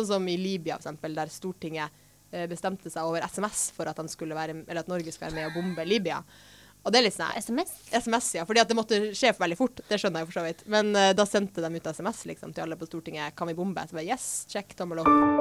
Sånn som i Libya, for eksempel, der Stortinget eh, bestemte seg over SMS for at, skulle være, eller at Norge skal være med å bombe Libya. Og det er litt sånn SMS? SMS, ja. Fordi at det måtte skje veldig fort. Det skjønner jeg for så vidt. Men uh, da sendte de ut SMS liksom, til alle på Stortinget. Kan vi bombe? Så bare yes, check, tommel opp.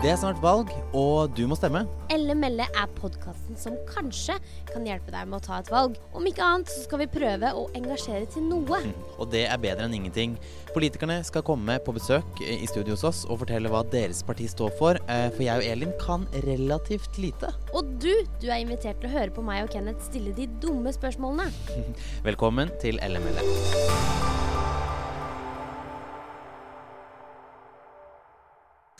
Det er snart valg, og du må stemme. Elle melle er podkasten som kanskje kan hjelpe deg med å ta et valg. Om ikke annet så skal vi prøve å engasjere til noe. Og det er bedre enn ingenting. Politikerne skal komme på besøk i studio hos oss og fortelle hva deres parti står for. eh, For jeg og Elin kan relativt lite. Og du, du er invitert til å høre på meg og Kenneth stille de dumme spørsmålene. Velkommen til LML.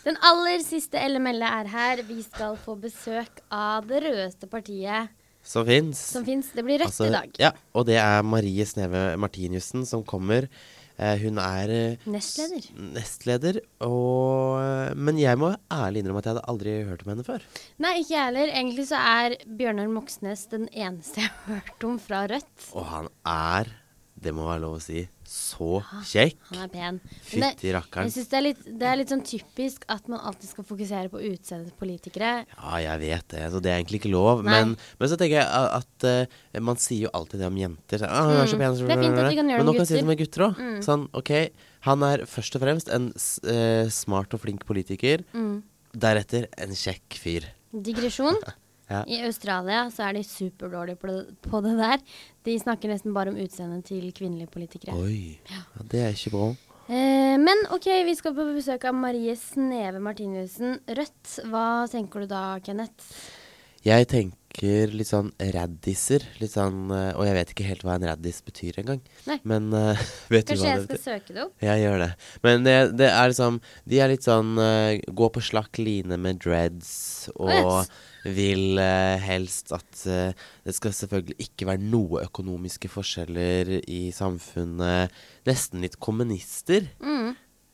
Den aller siste LML er her. Vi skal få besøk av det rødeste partiet Som fins. som. Det blir Rødt Altså, i dag. Ja, og det er Marie Sneve Martinussen som kommer. Eh, hun er eh, Nestleder. nestleder, og eh, Men jeg må ærlig innrømme at jeg hadde aldri hørt om henne før. Nei, ikke jeg heller. Egentlig så er Bjørnar Moxnes den eneste jeg har hørt om fra Rødt. Og han er, det må være lov å si, så kjekk. Han er pen. Fytti rakkeren. Jeg synes det er, litt, det er litt sånn typisk at man alltid skal fokusere på utseendet til politikere. Ja, jeg vet det. Så det er egentlig ikke lov. Men, men så tenker jeg at, at eh, man sier jo alltid det om jenter. Så, ah, hun er så pen, så- Mm. Det er fint at vi kan gjøre Men nå det kan si det med med gutter òg. Sånn, ok. Han er først og fremst en eh, smart og flink politiker. Mm. Deretter en kjekk fyr. Digresjon. Ja. I Australia så er de superdårlige på på det der. De snakker nesten bare om utseendet til kvinnelige politikere. Oi. Ja, det er ikke bra. Eh, men OK, vi skal på besøk av Marie Sneve Martinussen. Rødt, hva tenker du da, Kenneth? Jeg tenker litt sånn raddiser. Litt sånn eh, Og jeg vet ikke helt hva en raddis betyr engang. Men uh, vet du Kanskje jeg skal søke det opp? Jeg gjør det. Men det, det er liksom De er litt sånn uh, Gå på slakk line med dreads og yes. Vil eh, helst at eh, det skal selvfølgelig ikke være noe økonomiske forskjeller i samfunnet. Nesten litt kommunister. Mm.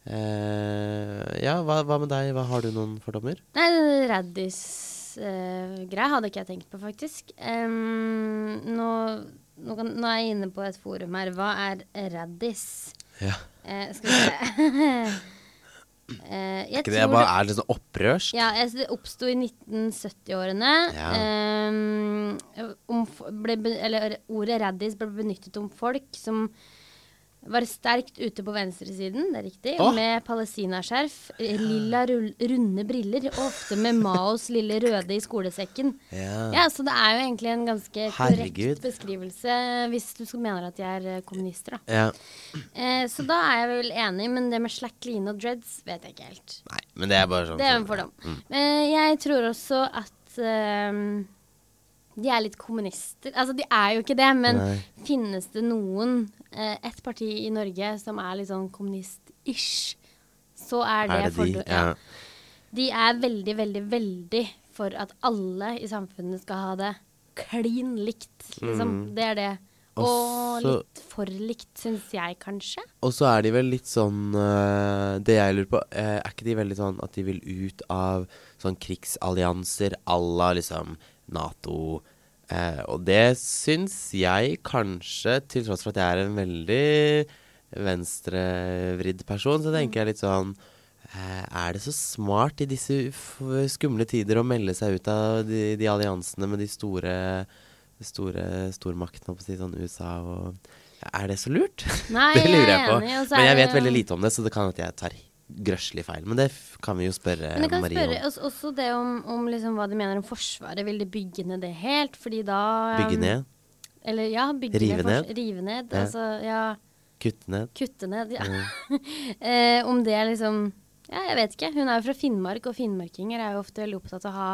Eh, ja, hva, hva med deg? Hva Har du noen fordommer? Nei, Raddis-greia hadde ikke jeg tenkt på, faktisk. Um, nå, nå, kan, nå er jeg inne på et forum her. Hva er raddis? Ja. Eh, skal vi se eh, Jeg Ikke det bare er litt sånn opprørsk? Ja, jeg, det oppsto i 1970-årene. Ja. Eller ordet raddis ble benyttet om folk som var sterkt ute på venstresiden, det er riktig, Åh. med palestinaskjerf, eh, lilla runde briller, og ofte med Maos lille røde i skolesekken. Ja. Ja, Så det er jo egentlig en ganske Herregud. korrekt beskrivelse, hvis du mener at de er eh, kommunister, da. ja. Eh, så da er jeg vel enig, men det med slack line og dreads vet jeg ikke helt. Nei, men det er bare sånn Det er en fordom. Eh, jeg tror også at ehm, de er litt kommunister. Altså, de er jo ikke det, men Nei. finnes det noen, eh, et parti i Norge som er litt sånn kommunist-ish, så er det, Er det de? Ja. De er veldig, veldig, veldig for at alle i samfunnet skal ha det klin likt, liksom. Det er det. Og Mm. Også- litt for likt, syns jeg kanskje. Og så er de vel litt sånn uh, Det jeg lurer på, uh, er ikke de veldig sånn at de vil ut av sånn krigsallianser à la liksom Nato? Eh, og det syns jeg kanskje, til tross for at jeg er en veldig venstrevridd person, så tenker jeg litt sånn eh, Er det så smart i disse skumle tider å melde seg ut av de, de alliansene med de store store stormaktene, si, sånn USA og Er det så lurt? Nei, det lurer jeg jeg på. enig, Men jeg vet veldig lite om det, så det kan at jeg tar grøslig feil. Men det kan vi jo spørre Men jeg kan Marie spørre om. også, også det om, om liksom hva de mener om Forsvaret. Vil de bygge ned det helt? Fordi da Bygge um, ned, Eller ja, bygge Rive ned. ned? Rive ned. Ja. Altså, ja, kutte ned. kutte ned. Ja. Mm. eh, om det er liksom Ja, jeg vet ikke. Hun er jo fra Finnmark, og finnmarkinger er jo ofte veldig opptatt av å ha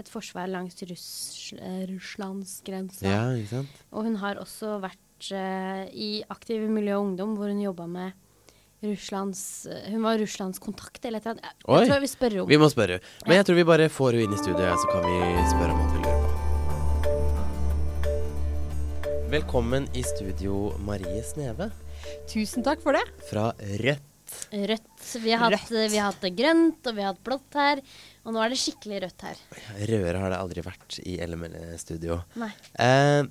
et forsvar langs Russ Russlands grense. Ja, ikke sant? Og hun har også vært eh, i aktiv miljø og ungdom, hvor hun jobba med Russlands eh, Hun var Russlands kontakt eller et eller annet. Jeg, jeg tror jeg vil spørre om Vi må spørre. Men jeg tror vi bare får henne inn i studio, så kan vi spørre om hun vil på. Velkommen i studio, Marie Sneve Tusen takk for det. fra Rødt. Rødt. Vi har, hatt, vi har hatt det grønt, og vi har hatt blått her. Og nå er det skikkelig rødt her. Rødere har det aldri vært i LML-studio. Nei. Eh,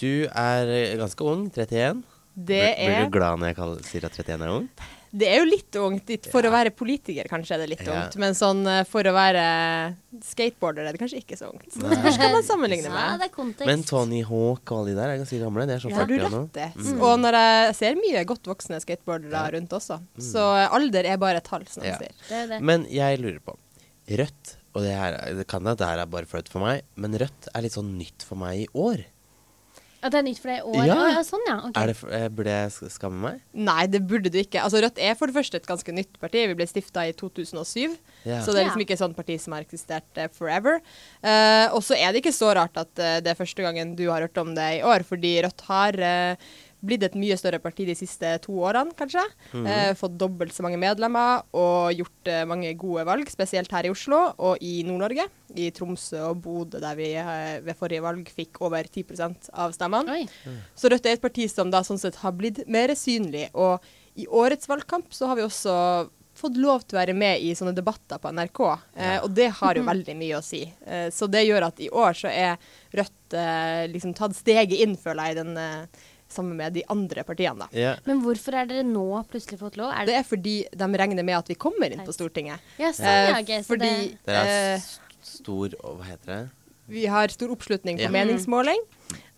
du er ganske ung, 31. Det Blir- Blir er du glad når jeg kaller, sier at 31 er ungt? Det er jo litt ungt. For For å være politiker kanskje er det litt Ja. ungt, men sånn eh, for å være skateboarder er det kanskje ikke så ungt. Hva man sammenligner Ja, med. det er. Men Tony Hawk og alle de der er ganske gamle. De er sånn Det har du 40 nå. Mm. Og når jeg ser mye godt voksne skateboardere rundt også, så alder er bare et tall, som de Ja. sier. Det er det. Men jeg lurer på Rødt, og det, her, det kan hende det her er bare flaut for meg, men Rødt er litt sånn nytt for meg i år. At det er nytt for deg i år? Ja. Ah, ja, sånn, ja. Okay. Er det, for- eh, burde jeg skamme meg? Nei, det burde du ikke. Altså Rødt er for det første et ganske nytt parti. Vi ble stifta i 2007. Ja. Så det er liksom ikke et sånt parti som har eksistert eh, forever. Uh, og så er det ikke så rart at uh, det er første gangen du har hørt om det i år, fordi Rødt har eh, blitt et mye større parti de siste to årene, kanskje. Eh, fått dobbelt så mange medlemmer og gjort eh, mange gode valg, spesielt her i Oslo og i Nord-Norge. I Tromsø og Bodø, der vi eh, ved forrige valg fikk over 10 av stemmene. Mm. Så Rødt er et parti som da sånn sett har blitt mer synlig. Og i årets valgkamp så har vi også fått lov til å være med i sånne debatter på NRK, eh, og det har jo veldig mye å si. Eh, så det gjør at i år så er Rødt eh, liksom tatt steget inn, føler jeg, i den, eh, sammen med de andre partiene. da. Ja. Men hvorfor er dere nå plutselig fått lov? Er Det det, er fordi de regner med at vi kommer inn på Stortinget. ja, sånn, Eh, ja, ok. Så fordi det, Dere er eh, stor Hva heter det? Vi har stor oppslutning på yeah. meningsmåling,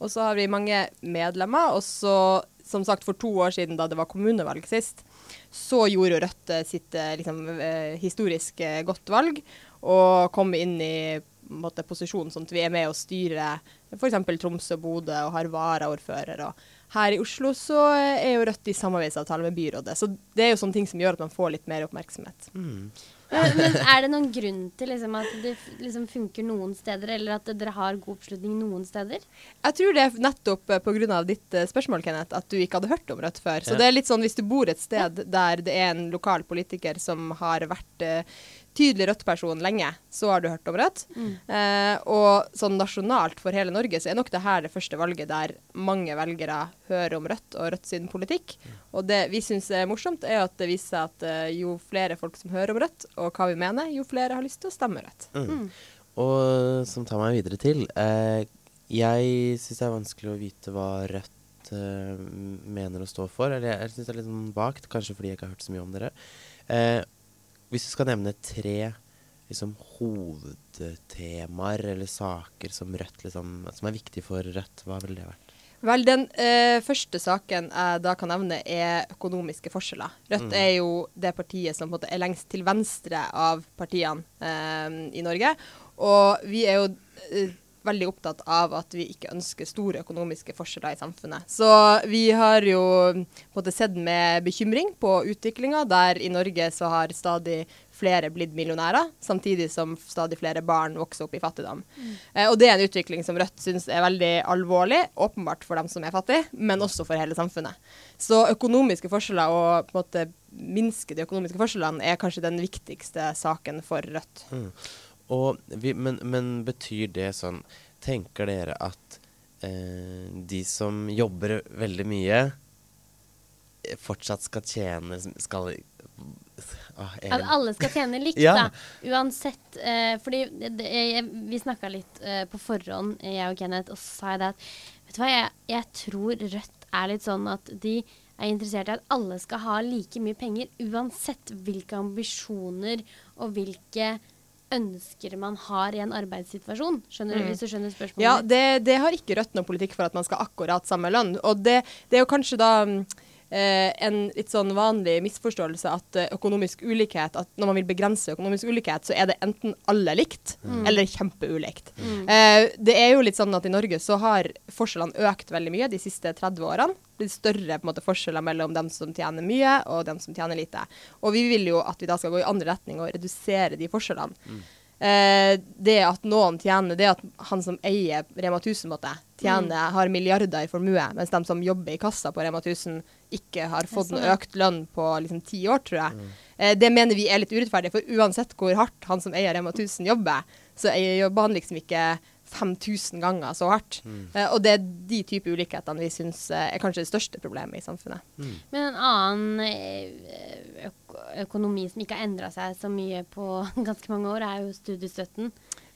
og så har vi mange medlemmer. Og så, som sagt, for to år siden, da det var kommunevalg sist, så gjorde Rødt eh, sitt eh, liksom, eh, historisk eh, godt valg, og kom inn i måte, posisjon sånn at vi er med og styrer f.eks. Tromsø og Bodø og har varaordfører. Og her i Oslo så er jo Rødt i samarbeidsavtale med byrådet. Så det er jo sånne ting som gjør at man får litt mer oppmerksomhet. Mm. men, men er det noen grunn til liksom, at det liksom funker noen steder, eller at dere har god oppslutning noen steder? Jeg tror det er nettopp eh, pga. ditt eh, spørsmål, Kenneth, at du ikke hadde hørt om Rødt før. Så Ja. det er litt sånn hvis du bor et sted der det er en lokal politiker som har vært eh, tydelig Rødt-person lenge, så har du hørt om Rødt. Eh, og sånn nasjonalt for hele Norge så er nok det her det første valget der mange velgere hører om Rødt og Rødt sin politikk. Og det vi syns er morsomt, er at det viser seg at eh, jo flere folk som hører om Rødt, og hva vi mener, jo flere har lyst til å stemme Rødt. Mm. Og som tar meg videre til eh, Jeg syns det er vanskelig å vite hva Rødt eh, mener å stå for. Eller jeg, jeg syns det er litt sånn vagt, kanskje fordi jeg ikke har hørt så mye om dere. Eh, hvis du skal nevne tre liksom, hovedtemaer eller saker som Rødt liksom, som er viktige for Rødt, hva ville det vært? Vel, den eh, første saken jeg da kan nevne, er økonomiske forskjeller. Rødt er jo det partiet som måte er lengst til venstre av partiene eh, i Norge. Og vi er jo eh, veldig opptatt av at vi ikke ønsker store økonomiske forskjeller i samfunnet. Så vi har jo på en måte sett med bekymring på utviklinga, der i Norge så har stadig flere blitt millionærer, samtidig som stadig flere barn vokser opp i fattigdom. Eh, og det er en utvikling som Rødt syns er veldig alvorlig, åpenbart for dem som er fattige, men også for hele samfunnet. Så økonomiske forskjeller og på en måte minske de økonomiske forskjellene er kanskje den viktigste saken for Rødt. Mm. Vi, men, men betyr det sånn Tenker dere at eh, de som jobber veldig mye, eh, fortsatt skal tjene Skal ah, At alle skal tjene likt, Ja. da. Uansett. Eh, fordi det, jeg, vi snakka litt eh, på forhånd, jeg og Kenneth, og så sa jeg det at Vet du hva, jeg, jeg tror Rødt er litt sånn at de er interessert i at alle skal ha like mye penger, uansett hvilke ambisjoner og hvilke ønsker man har i en arbeidssituasjon. Skjønner du, Mm. Hvis du skjønner spørsmålet? Ja, det, det har ikke Rødt noen politikk for at man skal akkurat samme lønn. Og det, det er jo kanskje da mm, en litt sånn vanlig misforståelse at eh, økonomisk ulikhet, at når man vil begrense økonomisk ulikhet, så er det enten alle likt eller kjempeulikt. Eh, det er jo litt sånn at i Norge så har forskjellene økt veldig mye de siste 30 årene. Det blir større på en måte, forskjeller mellom dem som tjener mye og dem som tjener lite. Og vi vil jo at vi da skal gå i andre retning og redusere de forskjellene. Eh, det at noen tjener, det at han som eier Rema 1000, måtte, tjener, har milliarder i formue, mens de som jobber i kassa på Rema 1000, ikke har fått en økt lønn på liksom, ti år, tror jeg. Eh, det mener vi er litt urettferdig, for uansett hvor hardt han som eier Rema 1000 jobber, så eier- jobber han liksom ikke 5000 ganger så hardt. Eh, og det er de type ulikhetene vi syns eh, er kanskje det største problemet i samfunnet. Men en annen eh, økonomi som ikke har endra seg så mye på ganske mange år, er jo studiestøtten.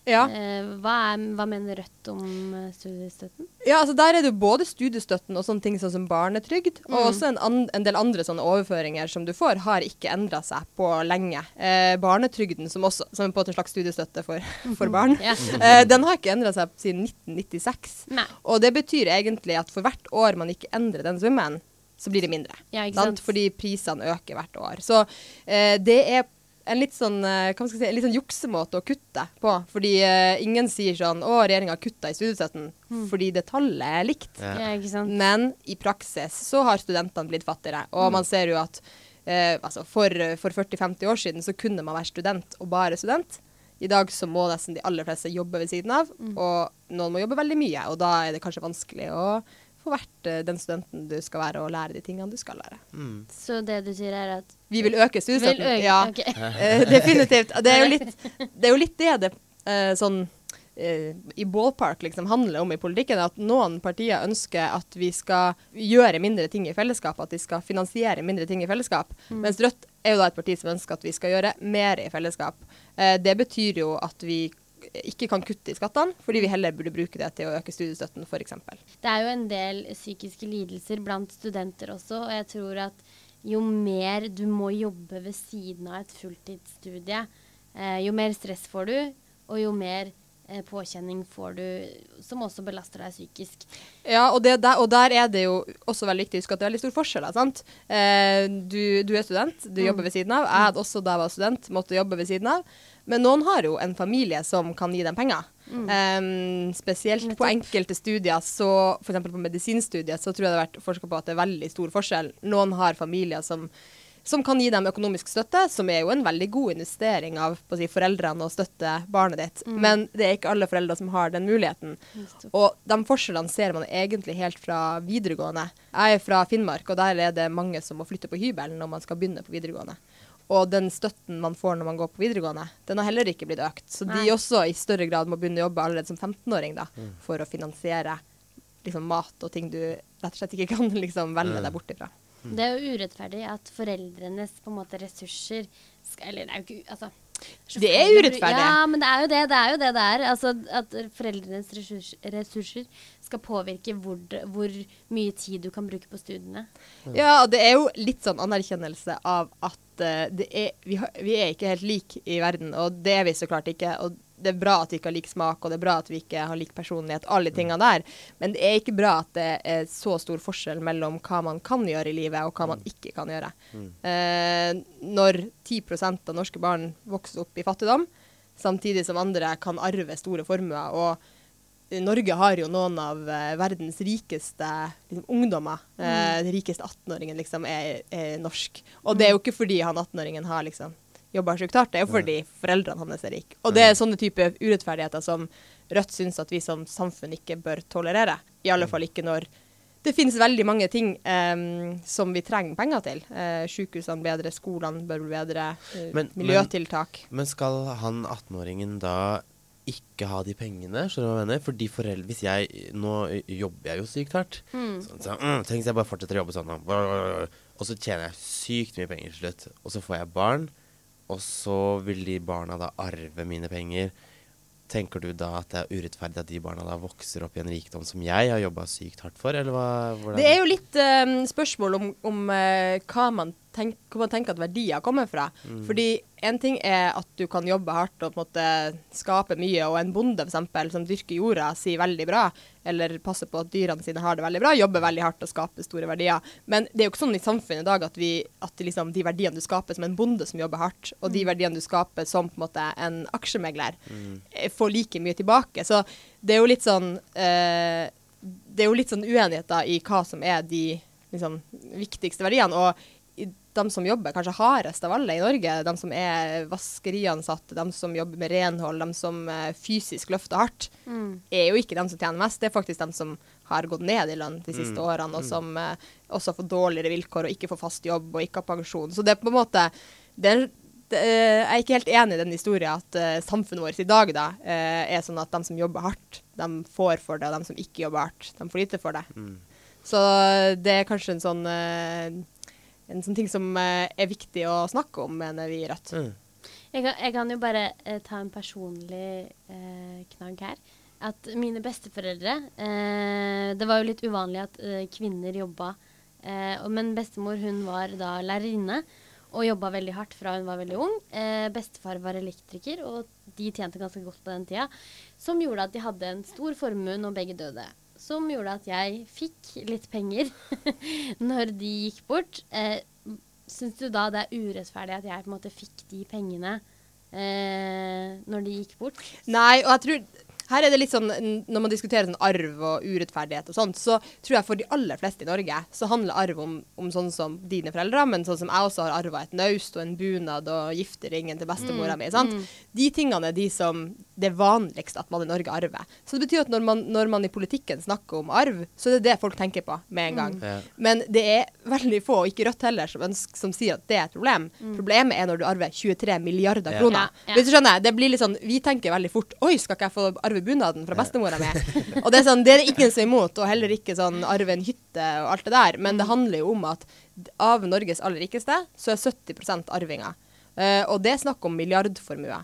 Ja. Eh, hva, er, hva mener Rødt om eh, studiestøtten? Ja, altså Der er det både studiestøtten og sånne ting sånn som barnetrygd. Og Mm. også en, an, en del andre sånne overføringer som du får, har ikke endra seg på lenge. Eh, barnetrygden, som også som er på en slags studiestøtte for, for barn, Ja. eh, den har ikke endra seg siden 1996. Nei. Og det betyr egentlig at for hvert år man ikke endrer den summen, så blir det mindre. Ja? Fordi prisene øker hvert år. Så eh, det er en litt sånn, eh, hva skal jeg si, en litt sånn juksemåte å kutte på. Fordi uh, ingen sier sånn 'Å, regjeringa kutta i studiestøtten', fordi det tallet er likt. Ja. Ja, ikke sant? Men i praksis så har studentene blitt fattigere. Og man ser jo at uh, altså for, for 40-50 år siden så kunne man være student og bare student. I dag så må nesten de aller fleste jobbe ved siden av, og noen må jobbe veldig mye. Og da er det kanskje vanskelig å få vært eh, den studenten du skal være, og lære de tingene du skal lære. Mm. Så det du sier, er at Vi vil øke Vil øke Ja, ok. eh, definitivt. Det er jo litt det, er jo litt det det eh, sånn i ballpark liksom handler om i politikken, at noen partier ønsker at vi skal gjøre mindre ting i fellesskap, at de skal finansiere mindre ting i fellesskap. Mens Rødt er jo da et parti som ønsker at vi skal gjøre mer i fellesskap. Eh, det betyr jo at vi ikke kan kutte i skattene, fordi vi heller burde bruke det til å øke studiestøtten, f.eks. Det er jo en del psykiske lidelser blant studenter også, og jeg tror at jo mer du må jobbe ved siden av et fulltidsstudie, eh, jo mer stress får du, og jo mer eh, påkjenning får du som også belaster deg psykisk. Ja, og, det der, og der er det jo også veldig viktig å huske at det er veldig stor forskjell. sant? Eh, du, du er student, du jobber ved siden av. Jeg hadde også da jeg var student, måtte jobbe ved siden av. Men noen har jo en familie som kan gi dem penger. Eh, spesielt på enkelte studier, så f.eks. på medisinstudiet, så tror jeg det har vært forska på at det er veldig stor forskjell. Noen har familier som som kan gi dem økonomisk støtte, som er jo en veldig god investering av si, foreldrene å støtte barnet ditt. Men det er ikke alle foreldre som har den muligheten. Og de forskjellene ser man egentlig helt fra videregående. Jeg er fra Finnmark, og der er det mange som må flytte på hybelen når man skal begynne på videregående. Og den støtten man får når man går på videregående, den har heller ikke blitt økt. Så de også i større grad må begynne å jobbe allerede som 15-åring da, for å finansiere liksom, mat og ting du rett og slett ikke kan liksom, velge deg bort ifra. Det er jo urettferdig at foreldrenes på en måte ressurser skal, Eller det er jo ikke altså, Det er urettferdig. Ja, men det er jo det det er. Jo det, det er. Altså, at foreldrenes ressurser, ressurser skal påvirke hvor, hvor mye tid du kan bruke på studiene. Ja, og det er jo litt sånn anerkjennelse av at uh, det er, vi, har, vi er ikke helt like i verden, og det er vi så klart ikke. Og det er bra at vi ikke har lik smak, og det er bra at vi ikke har lik personlighet, alle de tingene der. Men det er ikke bra at det er så stor forskjell mellom hva man kan gjøre i livet, og hva man ikke kan gjøre. Eh, når 10% av norske barn vokser opp i fattigdom, samtidig som andre kan arve store formuer. og Norge har jo noen av eh, verdens rikeste liksom, ungdommer. Eh, den rikeste 18-åringen liksom er, er norsk. Og det er jo ikke fordi han 18-åringen har liksom jobba sjukt hardt, det er jo fordi foreldrene hans er rike. Og det er sånne type urettferdigheter som Rødt syns at vi som samfunn ikke bør tolerere. I alle fall ikke når det finnes veldig mange ting um, som vi trenger penger til. Uh, Sykehusene bedre, skolene bør bli bedre, uh, Men- men- miljøtiltak. Men skal han 18-åringen da ikke ha de pengene? Fordi foreldre Hvis jeg Nå jobber jeg jo sykt hardt. Så, så, mm, tenk hvis jeg bare fortsetter å jobbe sånn, og så tjener jeg sykt mye penger til slutt. Og så får jeg barn, og så vil de barna da arve mine penger. Tenker du da at det er urettferdig at de barna da vokser opp i en rikdom som jeg har jobba sykt hardt for, eller hva? hvordan- Det er jo litt eh, spørsmål om, om uh, hva, man tenk, hvor man tenker at verdier kommer fra. Fordi en ting er at du kan jobbe hardt og på en måte skape mye, og en bonde eksempel, som dyrker jorda, sier veldig bra, eller passer på at dyrene sine har det veldig bra, jobber veldig hardt og skaper store verdier. Men det er jo ikke sånn i samfunnet i dag at, vi, at liksom, de verdiene du skaper som en bonde som jobber hardt, og de verdiene du skaper som på en måte en aksjemegler, mm. får like mye tilbake. Så det er jo litt sånn eh, det er jo litt sånn uenigheter i hva som er de liksom, viktigste verdiene. Og de som jobber kanskje hardest av alle i Norge, de som er vaskeriansatte, de som jobber med renhold, de som eh, fysisk løfter hardt, er jo ikke de som tjener mest. Det er faktisk de som har gått ned i lønn de siste årene, og som eh, også har fått dårligere vilkår og ikke får fast jobb og ikke har pensjon. Så det er på en måte det er, det, eh, jeg er ikke helt enig i den historien at uh, samfunnet vårt i dag da, uh, er sånn at de som jobber hardt, de får for det, og de som ikke jobber hardt, de får lite for det. Så det er kanskje en sånn, eh, en sånn ting som eh, er viktig å snakke om, mener vi i Rødt. Mm. Jeg kan, jeg kan jo bare eh, ta en personlig eh, knagg her. At mine besteforeldre eh, Det var jo litt uvanlig at eh, kvinner jobba. Eh, men bestemor hun var da lærerinne og jobba veldig hardt fra hun var veldig ung. Eh, bestefar var elektriker, og de tjente ganske godt på den tida. Som gjorde at de hadde en stor formue når begge døde. Som gjorde at jeg fikk litt penger når de gikk bort. Eh, Syns du da det er urettferdig at jeg på en måte fikk de pengene eh, når de gikk bort? Nei, og jeg tror her er det litt sånn, Når man diskuterer sånn arv og urettferdighet, og sånt, så tror jeg for de aller fleste i Norge så handler arv om, om sånn som dine foreldre, men sånn som jeg også har arva et naust og en bunad og gifteringen til bestemora mi. sant? De tingene er de som det er vanligst at man i Norge arver. Så det betyr at når man, når man i politikken snakker om arv, så er det det folk tenker på med en gang. Ja. Men det er veldig få, og ikke Rødt heller, som, ønsker, som sier at det er et problem. Problemet er når du arver 23 milliarder Ja. kroner. Ja, ja. Hvis du skjønner, det blir litt sånn, Vi tenker veldig fort Oi, skal ikke jeg få arve bunaden fra bestemora mi? og det er sånn, det er det ingen som er imot, og heller ikke sånn arve en hytte og alt det der. Men det handler jo om at av Norges aller rikeste, så er 70 arvinger. Uh, og det er snakk om milliardformue.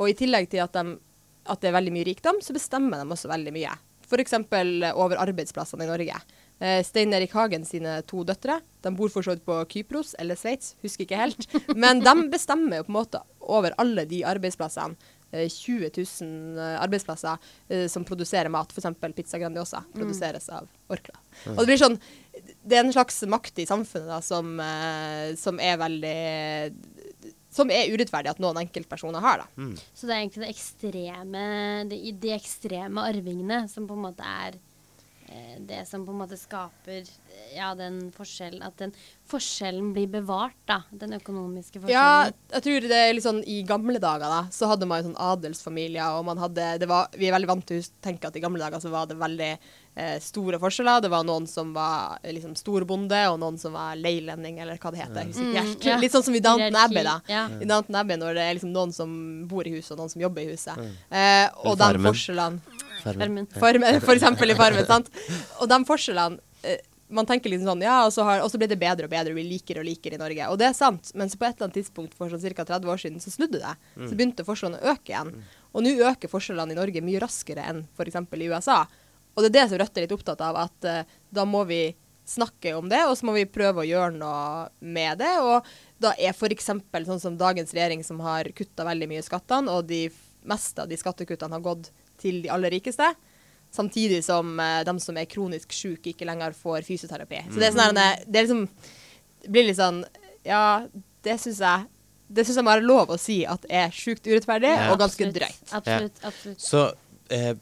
Og i tillegg til at, de, at det er veldig mye rikdom, så bestemmer de også veldig mye. F.eks. over arbeidsplassene i Norge. Eh, Stein Erik Hagen sine to døtre de bor for så vidt på Kypros eller Sveits, husker ikke helt. Men de bestemmer jo på en måte over alle de arbeidsplassene. Eh, 20 000 eh, arbeidsplasser eh, som produserer mat, f.eks. Pizza Grandiosa, produseres av Orkla. Og det blir sånn Det er en slags makt i samfunnet da, som, eh, som er veldig Som er urettferdig at noen enkeltpersoner har, da. Så det er egentlig det ekstreme, de, de ekstreme arvingene som på en måte er eh, det som på en måte skaper eh, ja, den forskjellen At den forskjellen blir bevart, da. Den økonomiske forskjellen. Ja, jeg tror det er litt sånn i gamle dager, da, så hadde man jo sånn adelsfamilier, og man hadde det var, Vi er veldig vant til å tenke at i gamle dager så var det veldig eh, store forskjeller. Det var noen som var eh, liksom storbonde, og noen som var leilending, eller hva det heter. Mm, helt. ja. Litt sånn som i Downton Abbey, da. ja. I Downton Abbey når det er liksom noen som bor i huset, og noen som jobber i huset. Eh, og de Farmen. forskjellene Farmen. Farmen. For eksempel i Farmen, sant? Og de forskjellene eh, Man tenker liksom sånn, ja, og så, har, og så blir det bedre og bedre, og vi liker og liker i Norge. Og det er sant, men så på et eller annet tidspunkt for sånn ca. 30 år siden så snudde det. Så begynte forskjellene å øke igjen. Og nå øker forskjellene i Norge mye raskere enn f.eks. i USA. Og det er det som Rødt er litt opptatt av, at uh, da må vi snakke om det, og så må vi prøve å gjøre noe med det. Og da er f.eks. sånn som dagens regjering som har kutta veldig mye skattene, og de meste av de skattekuttene har gått til de aller rikeste. Samtidig som eh, de som er kronisk syke, ikke lenger får fysioterapi. Så det er sånn her, det er liksom Det blir litt sånn Ja, det syns jeg Det syns jeg må være lov å si at er sjukt urettferdig Ja. og ganske drøyt. Absolutt. absolutt. Så eh,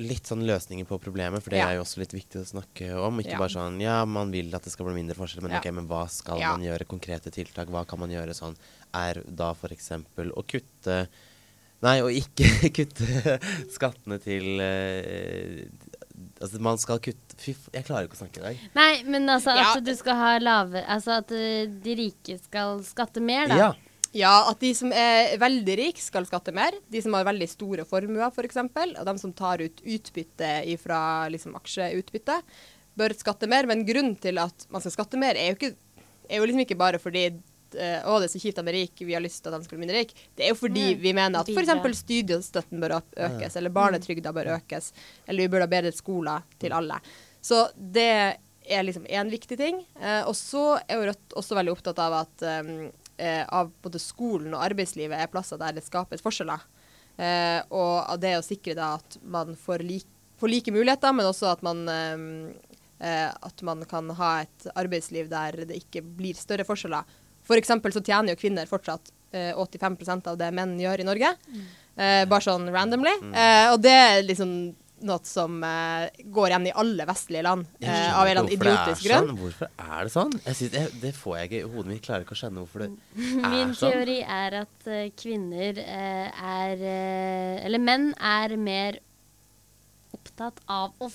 litt sånn løsninger på problemet, for det Ja. er jo også litt viktig å snakke om. Ikke Ja. bare sånn ja, man vil at det skal bli mindre forskjell, men Ja. ok, men hva skal Ja. man gjøre? Konkrete tiltak, hva kan man gjøre sånn? Er da f.eks. å kutte Nei, å ikke kutte skattene til eh, Altså, man skal kutte Fy. Jeg klarer ikke å snakke i dag. Nei, men altså Ja. at du skal ha lave Altså at eh, de rike skal skatte mer, da. Ja. Ja, at de som er veldig rike, skal skatte mer. De som har veldig store formuer, f.eks., og de som tar ut utbytte fra liksom, aksjeutbytte, bør skatte mer. Men grunnen til at man skal skatte mer, er jo, ikke, er jo liksom ikke bare fordi eh, å, det er så kjipt at de er rike, vi har lyst til at de skal bli mindre rike. Det er jo fordi Mm. vi mener at f.eks. studiestøtten bør økes, eller barnetrygda bør økes, eller vi bør ha bedre skoler til alle. Så det er liksom én viktig ting. Eh, og så er jo Rødt også veldig opptatt av at um, eh, av både skolen og arbeidslivet er plasser der det skapes forskjeller. Eh, og av det å sikre da at man får, lik, får like muligheter, men også at man um, eh, at man kan ha et arbeidsliv der det ikke blir større forskjeller. For eksempel så tjener jo kvinner fortsatt eh, 85% av det menn gjør i Norge. Eh, bare sånn randomly. Eh, og det er liksom noe som eh, går igjen i alle vestlige land eh, av en eller annen det idiotisk grunn. Sånn. Hvorfor er det sånn? Jeg synes, jeg, det får jeg ikke i hodet mitt. Klarer ikke å skjønne hvorfor det er sånn. Min teori er at eh, kvinner eh, er Eller menn er mer opptatt av å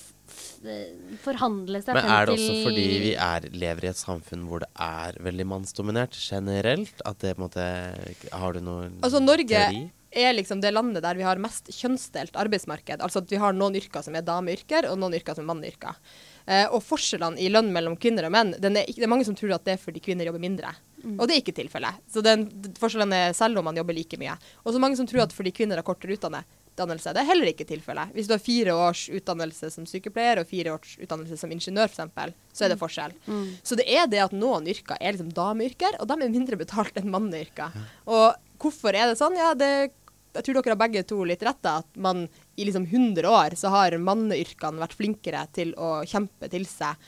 forhandle seg Men er det også fordi vi er, lever i et samfunn hvor det er veldig mannsdominert generelt? At det på en måte Har du noe Altså Norge teori? er liksom det landet der vi har mest kjønnsdelt arbeidsmarked. Altså at vi har noen yrker som er dameyrker, og noen yrker som er manneyrker. Eh, og forskjellene i lønn mellom kvinner og menn, den er ikke, det er mange som tror at det er fordi kvinner jobber mindre. Og det er ikke tilfellet. Så den, forskjellen er selv om man jobber like mye. Og så mange som tror at fordi kvinner har kortere utdanne, utdannelse. Det er heller ikke tilfellet. Hvis du har fire års utdannelse som sykepleier og fire års utdannelse som ingeniør, f.eks., så er det forskjell. Mm. Så det er det at noen yrker er liksom dameyrker, og de er mindre betalt enn manneyrker. Og hvorfor er det sånn? Ja, det, jeg tror dere har begge to litt rett, da, at man i liksom 100 år så har manneyrkene vært flinkere til å kjempe til seg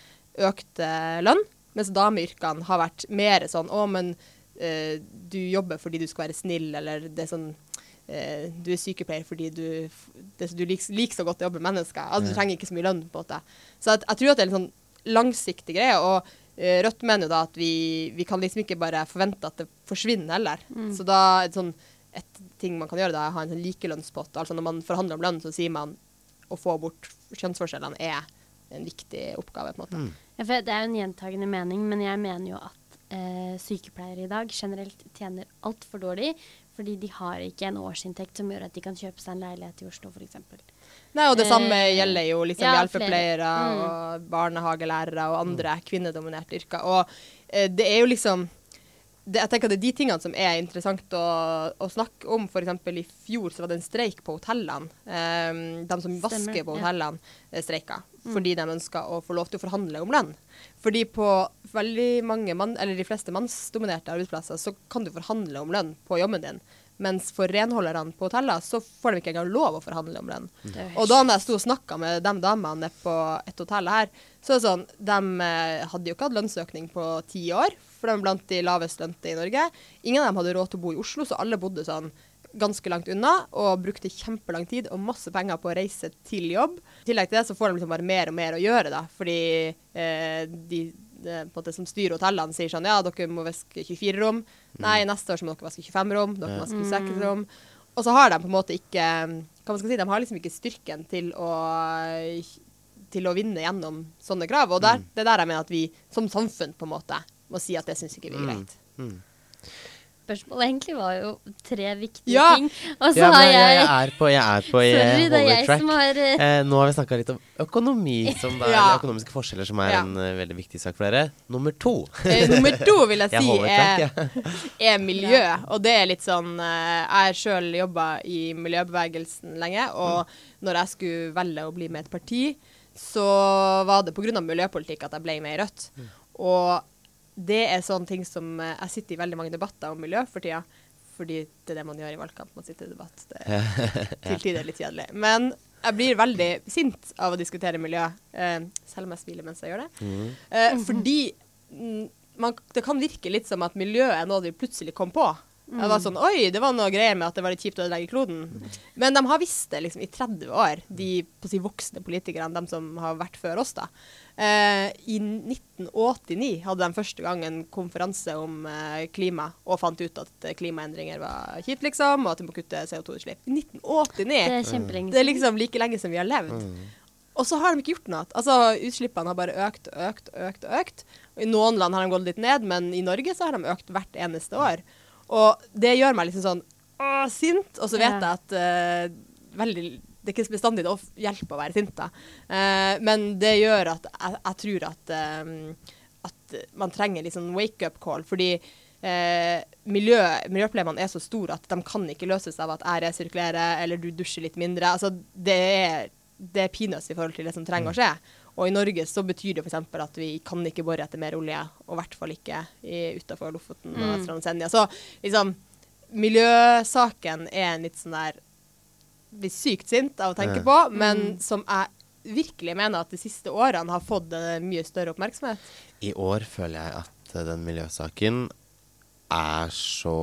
økt eh, lønn, mens dameyrkene har vært mer sånn å, men eh, du jobber fordi du skal være snill, eller det er sånn eh, du er sykepleier fordi du, det, du liker, liker så godt å jobbe med mennesker. Altså, du trenger ikke så mye lønn. på det. Så at, jeg tror at det er en sånn langsiktig greie. Og eh, Rødt mener jo da at vi, vi kan liksom ikke bare forvente at det forsvinner heller. Så da er det sånn et ting man kan gjøre, da er å ha en sånn likelønnspott. Altså når man forhandler om lønn, så sier man å få bort kjønnsforskjellene er en viktig oppgave. på en måte. Ja, for det er jo en gjentagende mening, men jeg mener jo at eh, sykepleiere i dag generelt tjener altfor dårlig. Fordi de har ikke en årsinntekt som gjør at de kan kjøpe seg en leilighet i Oslo f.eks. Nei, og det samme Eh, gjelder jo liksom ja, hjelpepleiere. Mm. og barnehagelærere og andre kvinnedominerte yrker. Og eh, det er jo liksom det, Jeg tenker det er de tingene som er interessant å, å snakke om. F.eks. i fjor så var det en streik på hotellene. Um, de som vasker på hotellene, ja. streika. Fordi de ønsker å få lov til å forhandle om lønn. Fordi på veldig mange mann, eller de fleste mannsdominerte arbeidsplasser så kan du forhandle om lønn på jobben din. Mens for renholderne på hoteller så får de ikke engang lov å forhandle om lønn. Jo Og da jeg sto og snakka med de damene nede på et hotell her, så er det sånn De eh, hadde jo ikke hatt lønnsøkning på ti år, for de er blant de lavest lønte i Norge. Ingen av dem hadde råd til å bo i Oslo, så alle bodde sånn ganske langt unna og brukte kjempelang tid og masse penger på å reise til jobb. I tillegg til det så får de liksom bare mer og mer å gjøre, da, fordi eh, de på en måte, som styrer hotellene sier sånn Ja, dere må vaske 24 rom. Nei, neste år så må dere vaske 25 rom. Dere må vaske 26 rom. Og så har de på en måte ikke Hva man skal si, de har liksom ikke styrken til å til å vinne gjennom sånne krav. Og der, det er der jeg mener at vi som samfunn på en måte må si at det syns ikke vi er greit. Spørsmålet egentlig var jo tre viktige Ja. ting. Og så Ja, har jeg, jeg, er på, jeg er på Sorry, det er jeg track. som har eh, Eh, nå har vi snakka litt om økonomi, som det er, Ja. økonomiske forskjeller, som er Ja. en uh, veldig viktig sak for dere. Nummer to. Eh, nummer to vil jeg Jeg si er, track, er miljø. Og det er litt sånn uh, Jeg har sjøl jobba i miljøbevegelsen lenge, og når jeg skulle velge å bli med i et parti, så var det pga. miljøpolitikk at jeg ble med i Rødt. Og det er sånne ting som eh, Jeg sitter i veldig mange debatter om miljø for tida. Fordi det er det man gjør i valgkamp. Man sitter i debatt. Det er til tider litt kjedelig. Men jeg blir veldig sint av å diskutere miljø, eh, selv om jeg smiler mens jeg gjør det. Mm. Eh, fordi mm, man, det kan virke litt som at miljøet er noe vi plutselig kom på. Det var sånn Oi, det var noe greier med at det var litt kjipt å ødelegge kloden. Men de har visst det liksom i 30 år, de si, voksne politikerne, de som har vært før oss, da. Eh, I 1989 hadde de første gang en konferanse om eh, klima, og fant ut at eh, klimaendringer var kjipt, liksom, og at de må kutte CO2-utslipp. I 1989! Det er kjempelenge Det er liksom like lenge som vi har levd. Og så har de ikke gjort noe. Altså, Utslippene har bare økt og økt og økt. økt. I noen land har de gått litt ned, men i Norge så har de økt hvert eneste år. Og det gjør meg liksom sånn å, sint, og så vet jeg at uh, veldig, det er ikke bestandig det hjelper å være sint, da. Uh, men det gjør at jeg, jeg tror at, uh, at man trenger litt sånn wake-up call, fordi uh, miljø, miljøproblemene er så store at de kan ikke løses av at jeg resirkulerer eller du dusjer litt mindre. Altså, det er, det er peanuts i forhold til det som trenger å skje. Og i Norge så betyr det f.eks. at vi kan ikke bore etter mer olje, og i hvert fall ikke utafor Lofoten og Mm. Vesterålen og Senja. Så liksom, miljøsaken er en litt sånn der Blir sykt sint av å tenke på, men som jeg virkelig mener at de siste årene har fått mye større oppmerksomhet. I år føler jeg at den miljøsaken er så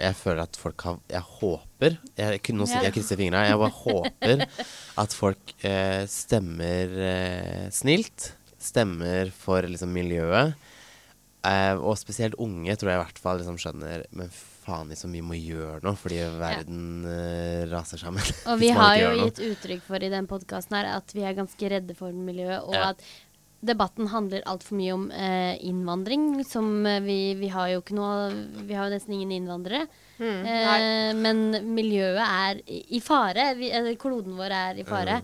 Jeg føler at folk har Jeg håper Jeg, nå si- jeg jeg krysser fingra. Jeg bare håper at folk eh, stemmer eh, snilt. Stemmer for liksom miljøet. Eh, og spesielt unge tror jeg i hvert fall liksom skjønner Men faen, liksom, vi må gjøre noe fordi verden eh, raser sammen. Og vi har jo gitt uttrykk for i den podkasten her at vi er ganske redde for miljøet, og Ja. at debatten handler altfor mye om eh, innvandring, som eh, vi, vi har jo ikke noe Vi har jo nesten ingen innvandrere. Mm, Eh, men miljøet er i, fare. Vi, eh, kloden vår er i fare.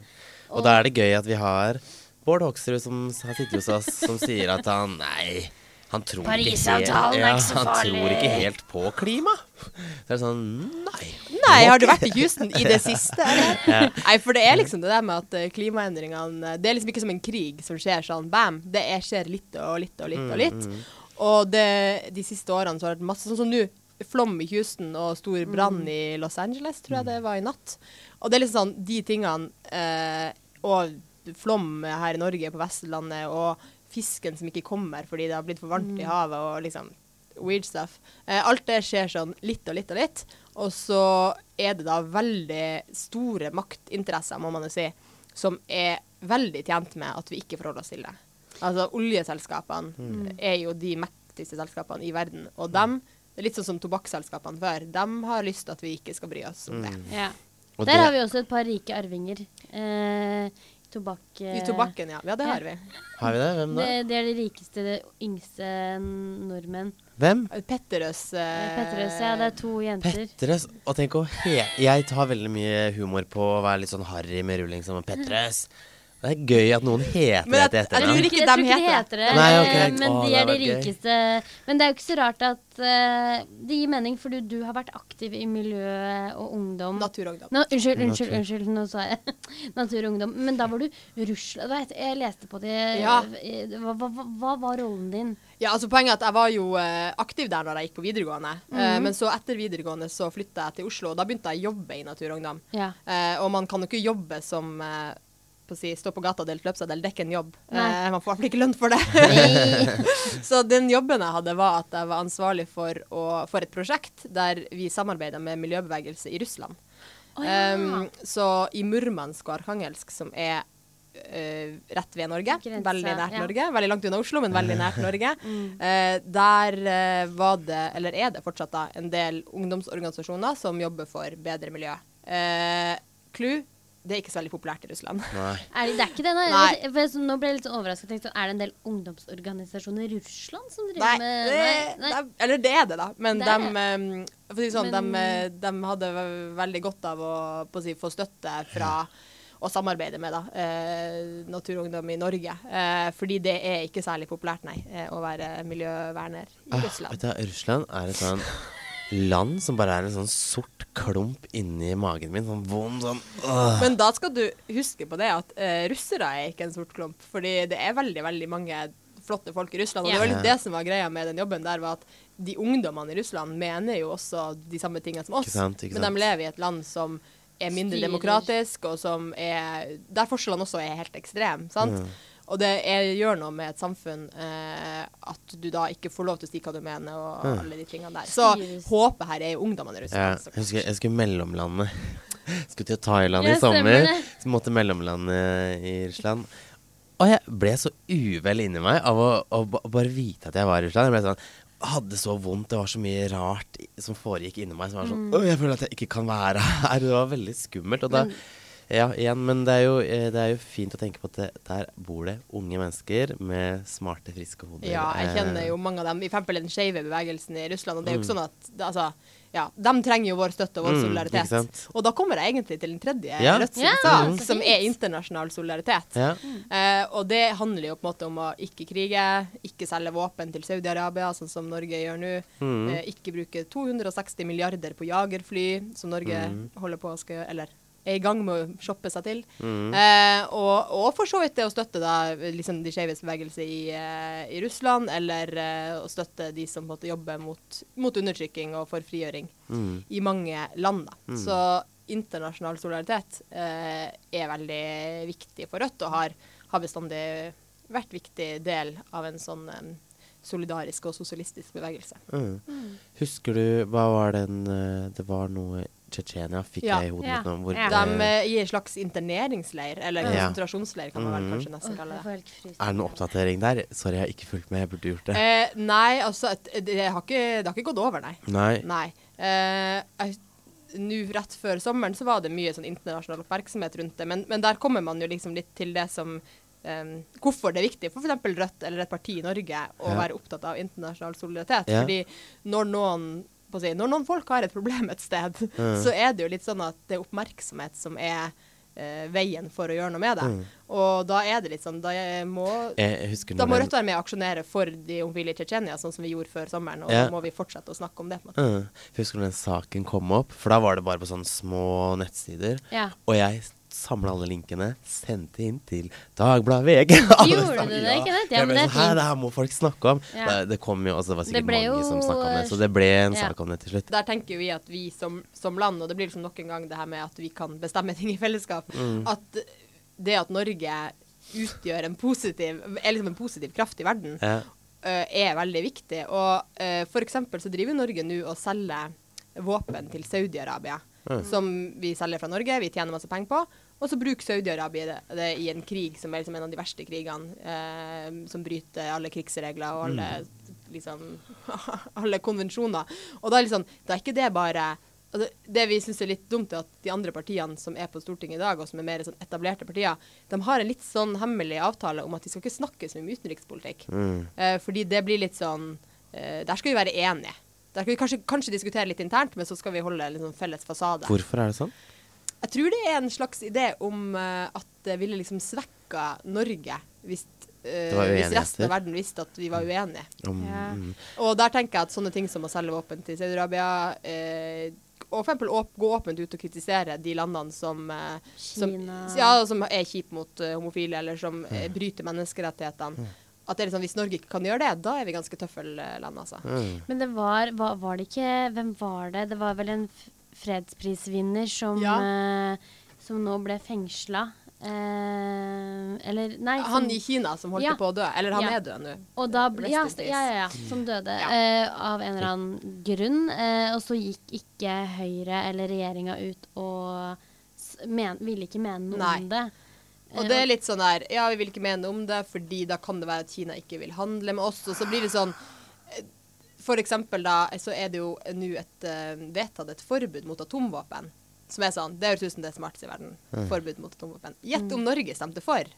Og da er det gøy at vi har Bård Hoksrud som har sittet hos oss, som sier at han Nei, han tror ikke ja, han tror ikke helt på klima. Så er det sånn Nei. Nei, har du vært i Houston i det siste? ja. Nei, for det er liksom det der med at eh, klimaendringene Det er liksom ikke som en krig som skjer sånn bam. Det er, skjer litt og litt og litt og litt. Og det, de siste årene så har det vært masse sånn som nå. Flom i Houston og stor brann i Los Angeles, tror jeg det var i natt. Og det er liksom sånn de tingene eh, Og flom her i Norge, på Vestlandet, og fisken som ikke kommer fordi det har blitt for varmt i havet, og liksom weird stuff. Eh, alt det skjer sånn litt og litt og litt. Og så er det da veldig store maktinteresser, må man jo si, som er veldig tjent med at vi ikke forholder oss til det. Altså oljeselskapene er jo de mektigste selskapene i verden, og dem det er litt sånn som tobakksselskapene før. De har lyst til at vi ikke skal bry oss om det. Ja. Der har vi også et par rike arvinger. Eh, tobakk... eh, I tobakken, ja. Ja, det har vi. Har vi det? Hvem da? Det, det er de rikeste, det yngste nordmenn. Hvem? Petterøes Eh, eh, Petterøes, ja. Det er to jenter. Petterøes. Og tenk å he... Jeg tar veldig mye humor på å være litt sånn harry med rulling som Petterøes. Det er gøy at noen heter Men det etter til jeg tror etternavn. ikke jeg tror ikke de heter heter det. Nei, ok. eh, Men de er de rikeste. Men det er jo ikke så rart at uh, det gir mening, for du, du har vært aktiv i miljø og ungdom. Natur og ungdom. Nå, unnskyld, unnskyld, unnskyld, nå sa jeg Natur og ungdom. Men da var du Russland Jeg leste på det. Ja. Eh, Hva, hva, hva, var rollen din? Ja, altså Poenget er at jeg var jo aktiv der når jeg gikk på videregående. Eh, Mhm. men så etter videregående så flytta jeg til Oslo, og da begynte jeg å jobbe i Naturungdom. Ja. Uh, og man kan jo ikke jobbe som eh, på si, stå på gata og dele. Det er ikke en jobb. Eh, man får i hvert fall ikke lønn for det. Så den jobben jeg hadde, var at jeg var ansvarlig for, å, for et prosjekt der vi samarbeida med miljøbevegelse i Russland. Oh, ja. Um, så i Murmansk og Arkhangelsk, som er Uh, rett ved Norge, Grense, veldig nært ja. Norge, veldig langt unna Oslo, men veldig nært Norge, Mm. Uh, der uh, var det, eller er det fortsatt da, en del ungdomsorganisasjoner som jobber for bedre miljø. Klu det er ikke så veldig populært i Russland. Nei. Er det, det er ikke det, nei. Nei. For jeg, så nå ble jeg litt overrasket. Tenkte, er det en del ungdomsorganisasjoner i Russland som driver Nei, med det, nei, nei. det- eller det er det, da. Men Det de, er eh, for å si sånn, Men- de, eh, de hadde veldig godt av å på å si, få støtte fra å samarbeide med da, eh, Naturungdom i Norge. Eh, fordi det er ikke særlig populært, nei, eh, å være miljøverner i Ah, Russland. vet du, Russland er et sånn land som bare er en sånn sort klump inni magen min. Sånn vond sånn øh. Men da skal du huske på det at uh, russere er ikke en sort klump. Fordi det er veldig, veldig mange flotte folk i Russland. Og det var litt det som var greia med den jobben der, var at de ungdommene i Russland mener jo også de samme tingene som oss. Ikke sant, ikke Men de lever i et land som er mindre Styrer. demokratisk, og som er Der forskjellene også er helt ekstreme. sant? Mm. Og det er, gjør noe med et samfunn eh, at du da ikke får lov til å si hva du mener, og ja. alle de tingene der. Så håpet her er jo ungdommene i Russland. Ja, jeg husker jeg skulle mellomlandet. Skulle til Thailand i sommer. Så måtte mellomlande i Russland. Og jeg ble så uvel inni meg av å, å å, bare vite at jeg var i Russland. Jeg ble sånn hadde så vondt. Det var så mye rart som foregikk inni meg. Som var sånn mm. jeg føler at jeg ikke kan være her. Det var veldig skummelt. Og da Men- Ja, igjen, men det er jo, eh, det er jo fint å tenke på at det, der bor det unge mennesker med smarte, friske hoder. Ja, jeg kjenner Eh, jo mange av dem. I eksempel den skeive bevegelsen i Russland. Og det er jo ikke Mm. sånn at altså, ja, De trenger jo vår støtte og vår Mm, solidaritet. Og da kommer jeg egentlig til den tredje Ja. Rødt sin Ja, sak, så som er internasjonal solidaritet. Ja. Uh, og det handler jo på en måte om å ikke krige, ikke selge våpen til Saudi-Arabia, sånn som Norge gjør nå. Mm. Uh, ikke bruke 260 milliarder på jagerfly, som Norge Mm. holder på å skal gjøre, eller er i gang med å shoppe seg til. Mm. Eh, og, og for så vidt det å støtte da, liksom de skeives bevegelse i, eh, i Russland, eller eh, å støtte de som måtte jobbe mot, mot undertrykking og for frigjøring Mm. i mange land. Da. Mm. Så internasjonal solidaritet eh, er veldig viktig for Rødt, og har, har bestandig vært viktig del av en sånn eh, solidarisk og sosialistisk bevegelse. Mm. Husker du Hva var den eh, Det var noe Tsjetsjenia fikk Ja. jeg i hodet Ja. mitt nå. Hvor Ja. De uh, er i en slags interneringsleir, eller Ja. konsentrasjonsleir kan man vel Mhm. kanskje nesten kalle det. er det noen oppdatering der? Sorry, jeg har ikke fulgt med. Jeg burde gjort det. Eh, nei, altså det har, ikke, det har ikke gått over, nei. Nei. Nei. Eh, jeg- Nå rett før sommeren så var det mye sånn internasjonal oppmerksomhet rundt det, men, men der kommer man jo liksom litt til det som Um, Hvorfor det er viktig for f.eks. Rødt eller et parti i Norge å Ja. være opptatt av internasjonal solidaritet. Ja. Fordi når noen si, når noen folk har et problem et sted, Mm. så er det jo litt sånn at det er oppmerksomhet som er eh, veien for å gjøre noe med det. Mm. Og da er det litt sånn Da må da må Rødt være med og aksjonere for de homofile i Tsjetsjenia, sånn som vi gjorde før sommeren. Og Ja. da må vi fortsette å snakke om det. på en måte. Mm. Husker du den saken kom opp? For da var det bare på sånne små nettsider. Ja. Og jeg samla alle linkene, sendte inn til Dagbladet VG. Gjorde du det, ikke det? Ja, men det er fint. det her må folk snakke om. Ja. Det, det kom jo, altså, det var sikkert det mange jo- som snakka om det, så det ble en Ja. sak om det til slutt. Der tenker vi at vi som, som land, og det blir liksom nok en gang det her med at vi kan bestemme ting i fellesskap, Mm. at det at Norge utgjør en positiv, er liksom en positiv kraft i verden, Ja. øh, er veldig viktig. Og uh, for eksempel så driver Norge nå og selger våpen til Saudi-Arabia. Mm. Som vi selger fra Norge, vi tjener masse penger på. Og så bruker Saudi-Arabia det, i en krig som er liksom en av de verste krigene. Eh, som bryter alle krigsregler og alle, liksom, alle konvensjoner. Og da er liksom, da er ikke det bare det, det vi syns er litt dumt, er at de andre partiene som er på Stortinget i dag, og som er mer sånn etablerte partier, de har en litt sånn hemmelig avtale om at de skal ikke snakke så mye om utenrikspolitikk. Mm. Eh, fordi det blir litt sånn eh, Der skal vi være enige. Der skal vi kanskje, kanskje diskutere litt internt, men så skal vi holde en sånn felles fasade. Hvorfor er det sånn? Jeg tror det er en slags idé om uh, at det ville liksom svekka Norge hvis, uh, hvis resten av verden visste at vi var uenige. Mm. Ja. mm. Og der tenker jeg at sånne ting som å selge våpen til Saudi-Arabia uh, og for eksempel åp gå åpent ut og kritisere de landene som, eh, som, ja, som er kjipe mot homofile, eller som eh, bryter menneskerettighetene. At det er liksom, Hvis Norge ikke kan gjøre det, da er vi ganske tøffelland, altså. Mm. Men det var, var Var det ikke Hvem var det? Det var vel en fredsprisvinner som, Ja. eh, som nå ble fengsla. Eh, eller Nei. Han som- i Kina som holdt Ja. på å dø. Eller han Ja. er død nå. Og da ble, ja, ja, ja, ja, som døde Ja. eh, av en eller annen grunn. Eh, og så gikk ikke Høyre eller regjeringa ut og men, ville ikke mene noe Nei. om det. Og det er litt sånn der Ja, vi vil ikke mene om det, fordi da kan det være at Kina ikke vil handle med oss. Og så blir det sånn eh, For eksempel da, så er det jo nå et eh, vedtatt et forbud mot atomvåpen. Som er sånn Det høres ut som det smarteste i verden. Forbud mot atomvåpen. Gjett om Norge stemte for.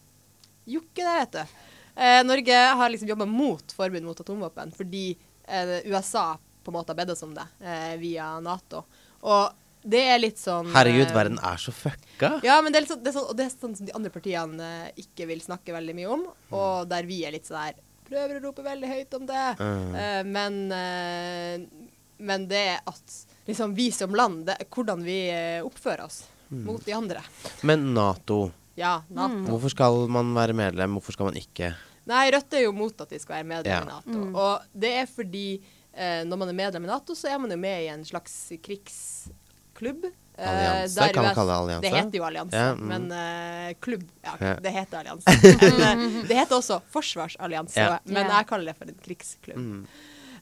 Jo ikke det, vet du. Eh, Norge har liksom jobba mot forbud mot atomvåpen fordi eh, USA på en måte har bedt oss om det eh, via Nato. Og det er litt sånn Herregud, eh, verden er så fucka. ja, men det er, litt sånn, det er sånn, og det er sånn som de andre partiene eh, ikke vil snakke veldig mye om, og der vi er litt sånn der Prøver å rope veldig høyt om det, Mm. uh, men uh, Men det er at liksom vi som land, det er hvordan vi oppfører oss Mm. mot de andre. Men Nato, Ja, Nato. hvorfor skal man være medlem, hvorfor skal man ikke? Nei, Rødt er jo mot at vi skal være medlem Ja. i Nato. Og det er fordi uh, når man er medlem i Nato, så er man jo med i en slags krigsklubb. Eh, Allianse, der kan man kalle det allianse? Det heter jo allianse, Ja, mm. men uh, klubb Ja, det heter allianse. men, eh, det heter også forsvarsallianse, Ja. men jeg kaller det for en krigsklubb. Mm.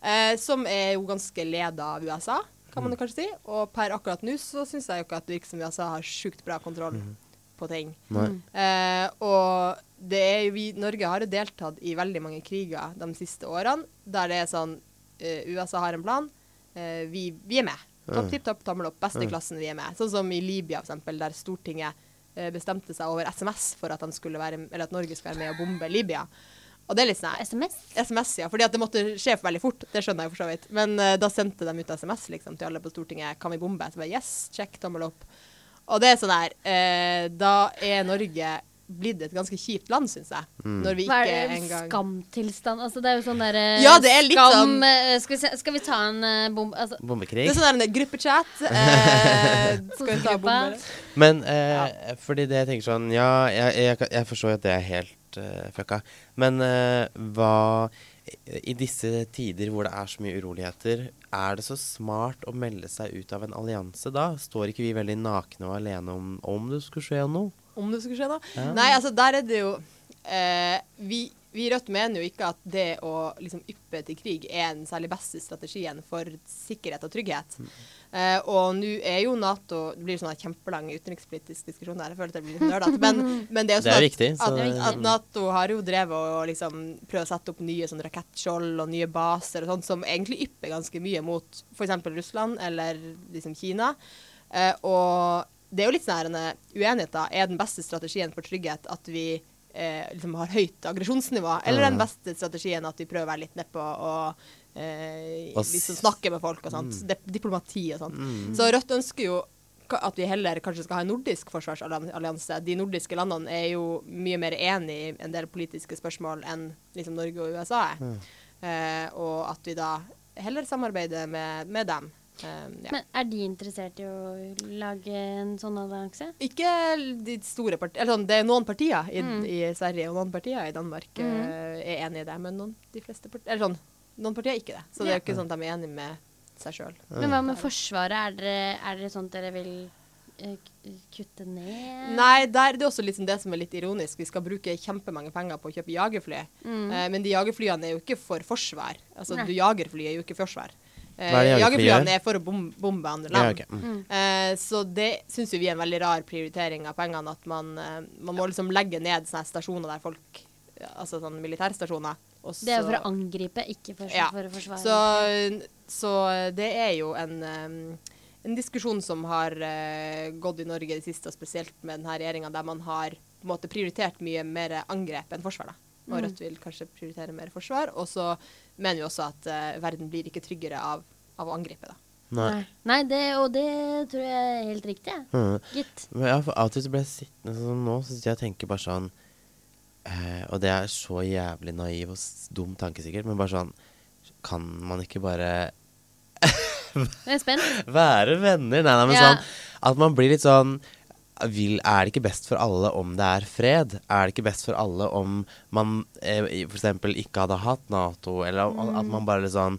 Uh, som er jo ganske leda av USA, kan man mm. kanskje si. Og per akkurat nå så syns jeg jo ikke at det virker som USA har sjukt bra kontroll på ting. Eh, og det er jo vi, Norge har jo deltatt i veldig mange kriger de siste årene der det er sånn USA har en plan, eh, vi, vi er med. Topp, tipp, topp, tommel opp. Beste Mm. klassen, vi er med. Sånn som i Libya, eksempel, der Stortinget eh, bestemte seg over SMS for at, være, eller at Norge skulle være med og bombe Libya. Og det er litt sånn SMS? SMS, ja. Fordi at det måtte skje veldig fort. Det skjønner jeg for så vidt. Men uh, da sendte de ut SMS liksom, til alle på Stortinget. Kan vi bombe? Så bare yes, check, tommel opp. Og det er sånn her uh, Da er Norge blitt et ganske kjipt land, syns jeg. Når vi Hva ikke er det? engang Skamtilstand? Altså, det er jo sånn derre Ja, det er litt skam sånn- eh, skal, vi se, skal vi ta en uh, bombe altså, Bombekrig. Det er sånn der en gruppechat. Eh, skal vi ta bombe? bomber? Men eh, fordi det jeg tenker sånn Ja, jeg, jeg, jeg forstår jo at det er helt uh, fucka. Men uh, hva I disse tider hvor det er så mye uroligheter, er det så smart å melde seg ut av en allianse da? Står ikke vi veldig nakne og alene om, om det skulle skje noe? Om det skulle skje noe? Ja. Nei, altså der er det jo eh, vi, vi i Rødt mener jo ikke at det å liksom yppe til krig er den særlig beste strategien for sikkerhet og trygghet. Eh, og nå er jo Nato Det blir sånn kjempelang utenrikspolitisk diskusjon der. Jeg føler at det blir litt nerdete. Men, men det er jo sånn at, viktig, så- at, at Nato har jo drevet og liksom prøvd å sette opp nye sånn rakettskjold og nye baser og sånt som egentlig ypper ganske mye mot f.eks. Russland eller liksom Kina. Eh, og det er jo litt sånn en uenighet, da. Er den beste strategien for trygghet at vi eh, liksom har høyt aggresjonsnivå, eller er den beste strategien at vi prøver å være litt nedpå og eh, liksom snakke med folk og sånt? Mm. diplomati og sånt. Så Rødt ønsker jo at vi heller kanskje skal ha en nordisk forsvarsallianse. De nordiske landene er jo mye mer enig i en del politiske spørsmål enn liksom Norge og USA er. Eh, og at vi da heller samarbeider med, med dem. Eh, ja. Men er de interessert i å lage en sånn allianse? Ikke de store partiene Eller sånn, det er noen partier i, Mm. i Sverige og noen partier i Danmark eh, er enig i det, men noen, de fleste partier Eller sånn, noen partier er ikke det. Så det er jo ikke sånn at de er enige med seg sjøl. Men hva med Forsvaret? Er dere, er dere sånn at dere vil eh, kutte ned? Nei, der, det er også liksom det som er litt ironisk. Vi skal bruke kjempemange penger på å kjøpe jagerfly, Mm. eh, men de jagerflyene er jo ikke for forsvar. Altså, Nei. du jagerfly er jo ikke forsvar. Eh, er jagerflyene er for å bom bombe andre Ja, land. Mm. Eh, så det syns vi er en veldig rar prioritering av pengene. At man, eh, man må liksom legge ned sånne stasjoner der folk Altså sånne militærstasjoner. og Det er jo for å angripe, ikke for, Ja. for å forsvare. Så, så det er jo en, um, en diskusjon som har uh, gått i Norge i det siste, og spesielt med denne regjeringa, der man har på en måte prioritert mye mer angrep enn forsvar. da. Og Mm. Rødt vil kanskje prioritere mer forsvar. Og så mener jo også at uh, verden blir ikke tryggere av, av å angripe. da. Nei. Nei, det, og det tror jeg er helt riktig, jeg. Mm. gitt. Men for av og til så ble jeg sittende sånn nå, så jeg tenker bare sånn eh, Og det er så jævlig naiv og dum tanke sikkert, men bare sånn Kan man ikke bare Jeg være venner? Nei, nei, men Ja. sånn at man blir litt sånn vil, Er det ikke best for alle om det er fred? Er det ikke best for alle om man eh, f.eks. ikke hadde hatt Nato, eller at- at man bare sånn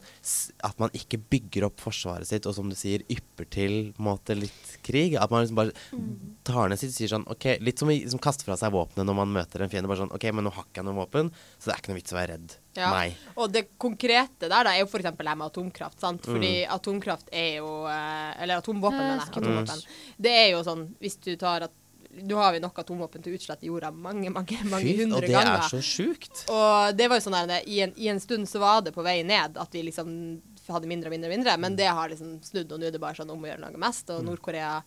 At man ikke bygger opp forsvaret sitt, og som du sier, ypper til på en måte litt krig? At man liksom bare tar ned sitt og sier sånn OK, litt som å liksom kaste fra seg våpenet når man møter en fiende. Bare sånn OK, men nå har ikke jeg noe våpen, så det er ikke noe vits å være redd Ja. Nei. Og det konkrete der da, er jo f.eks. det med atomkraft. sant? Mm. Fordi atomkraft er jo eh, Eller atomvåpen, mener jeg. Atomvåpen. Det er jo sånn hvis du tar at Nå har vi nok atomvåpen til utslett i jorda mange, mange, mange Fy, og det ganger. er så sjukt. Og det var jo sånn der, i, en, I en stund så var det på vei ned, at vi liksom hadde mindre og mindre og mindre. Mm. Men det har liksom snudd, og nå er det bare sånn om å gjøre noe mest. Og Nord-Korea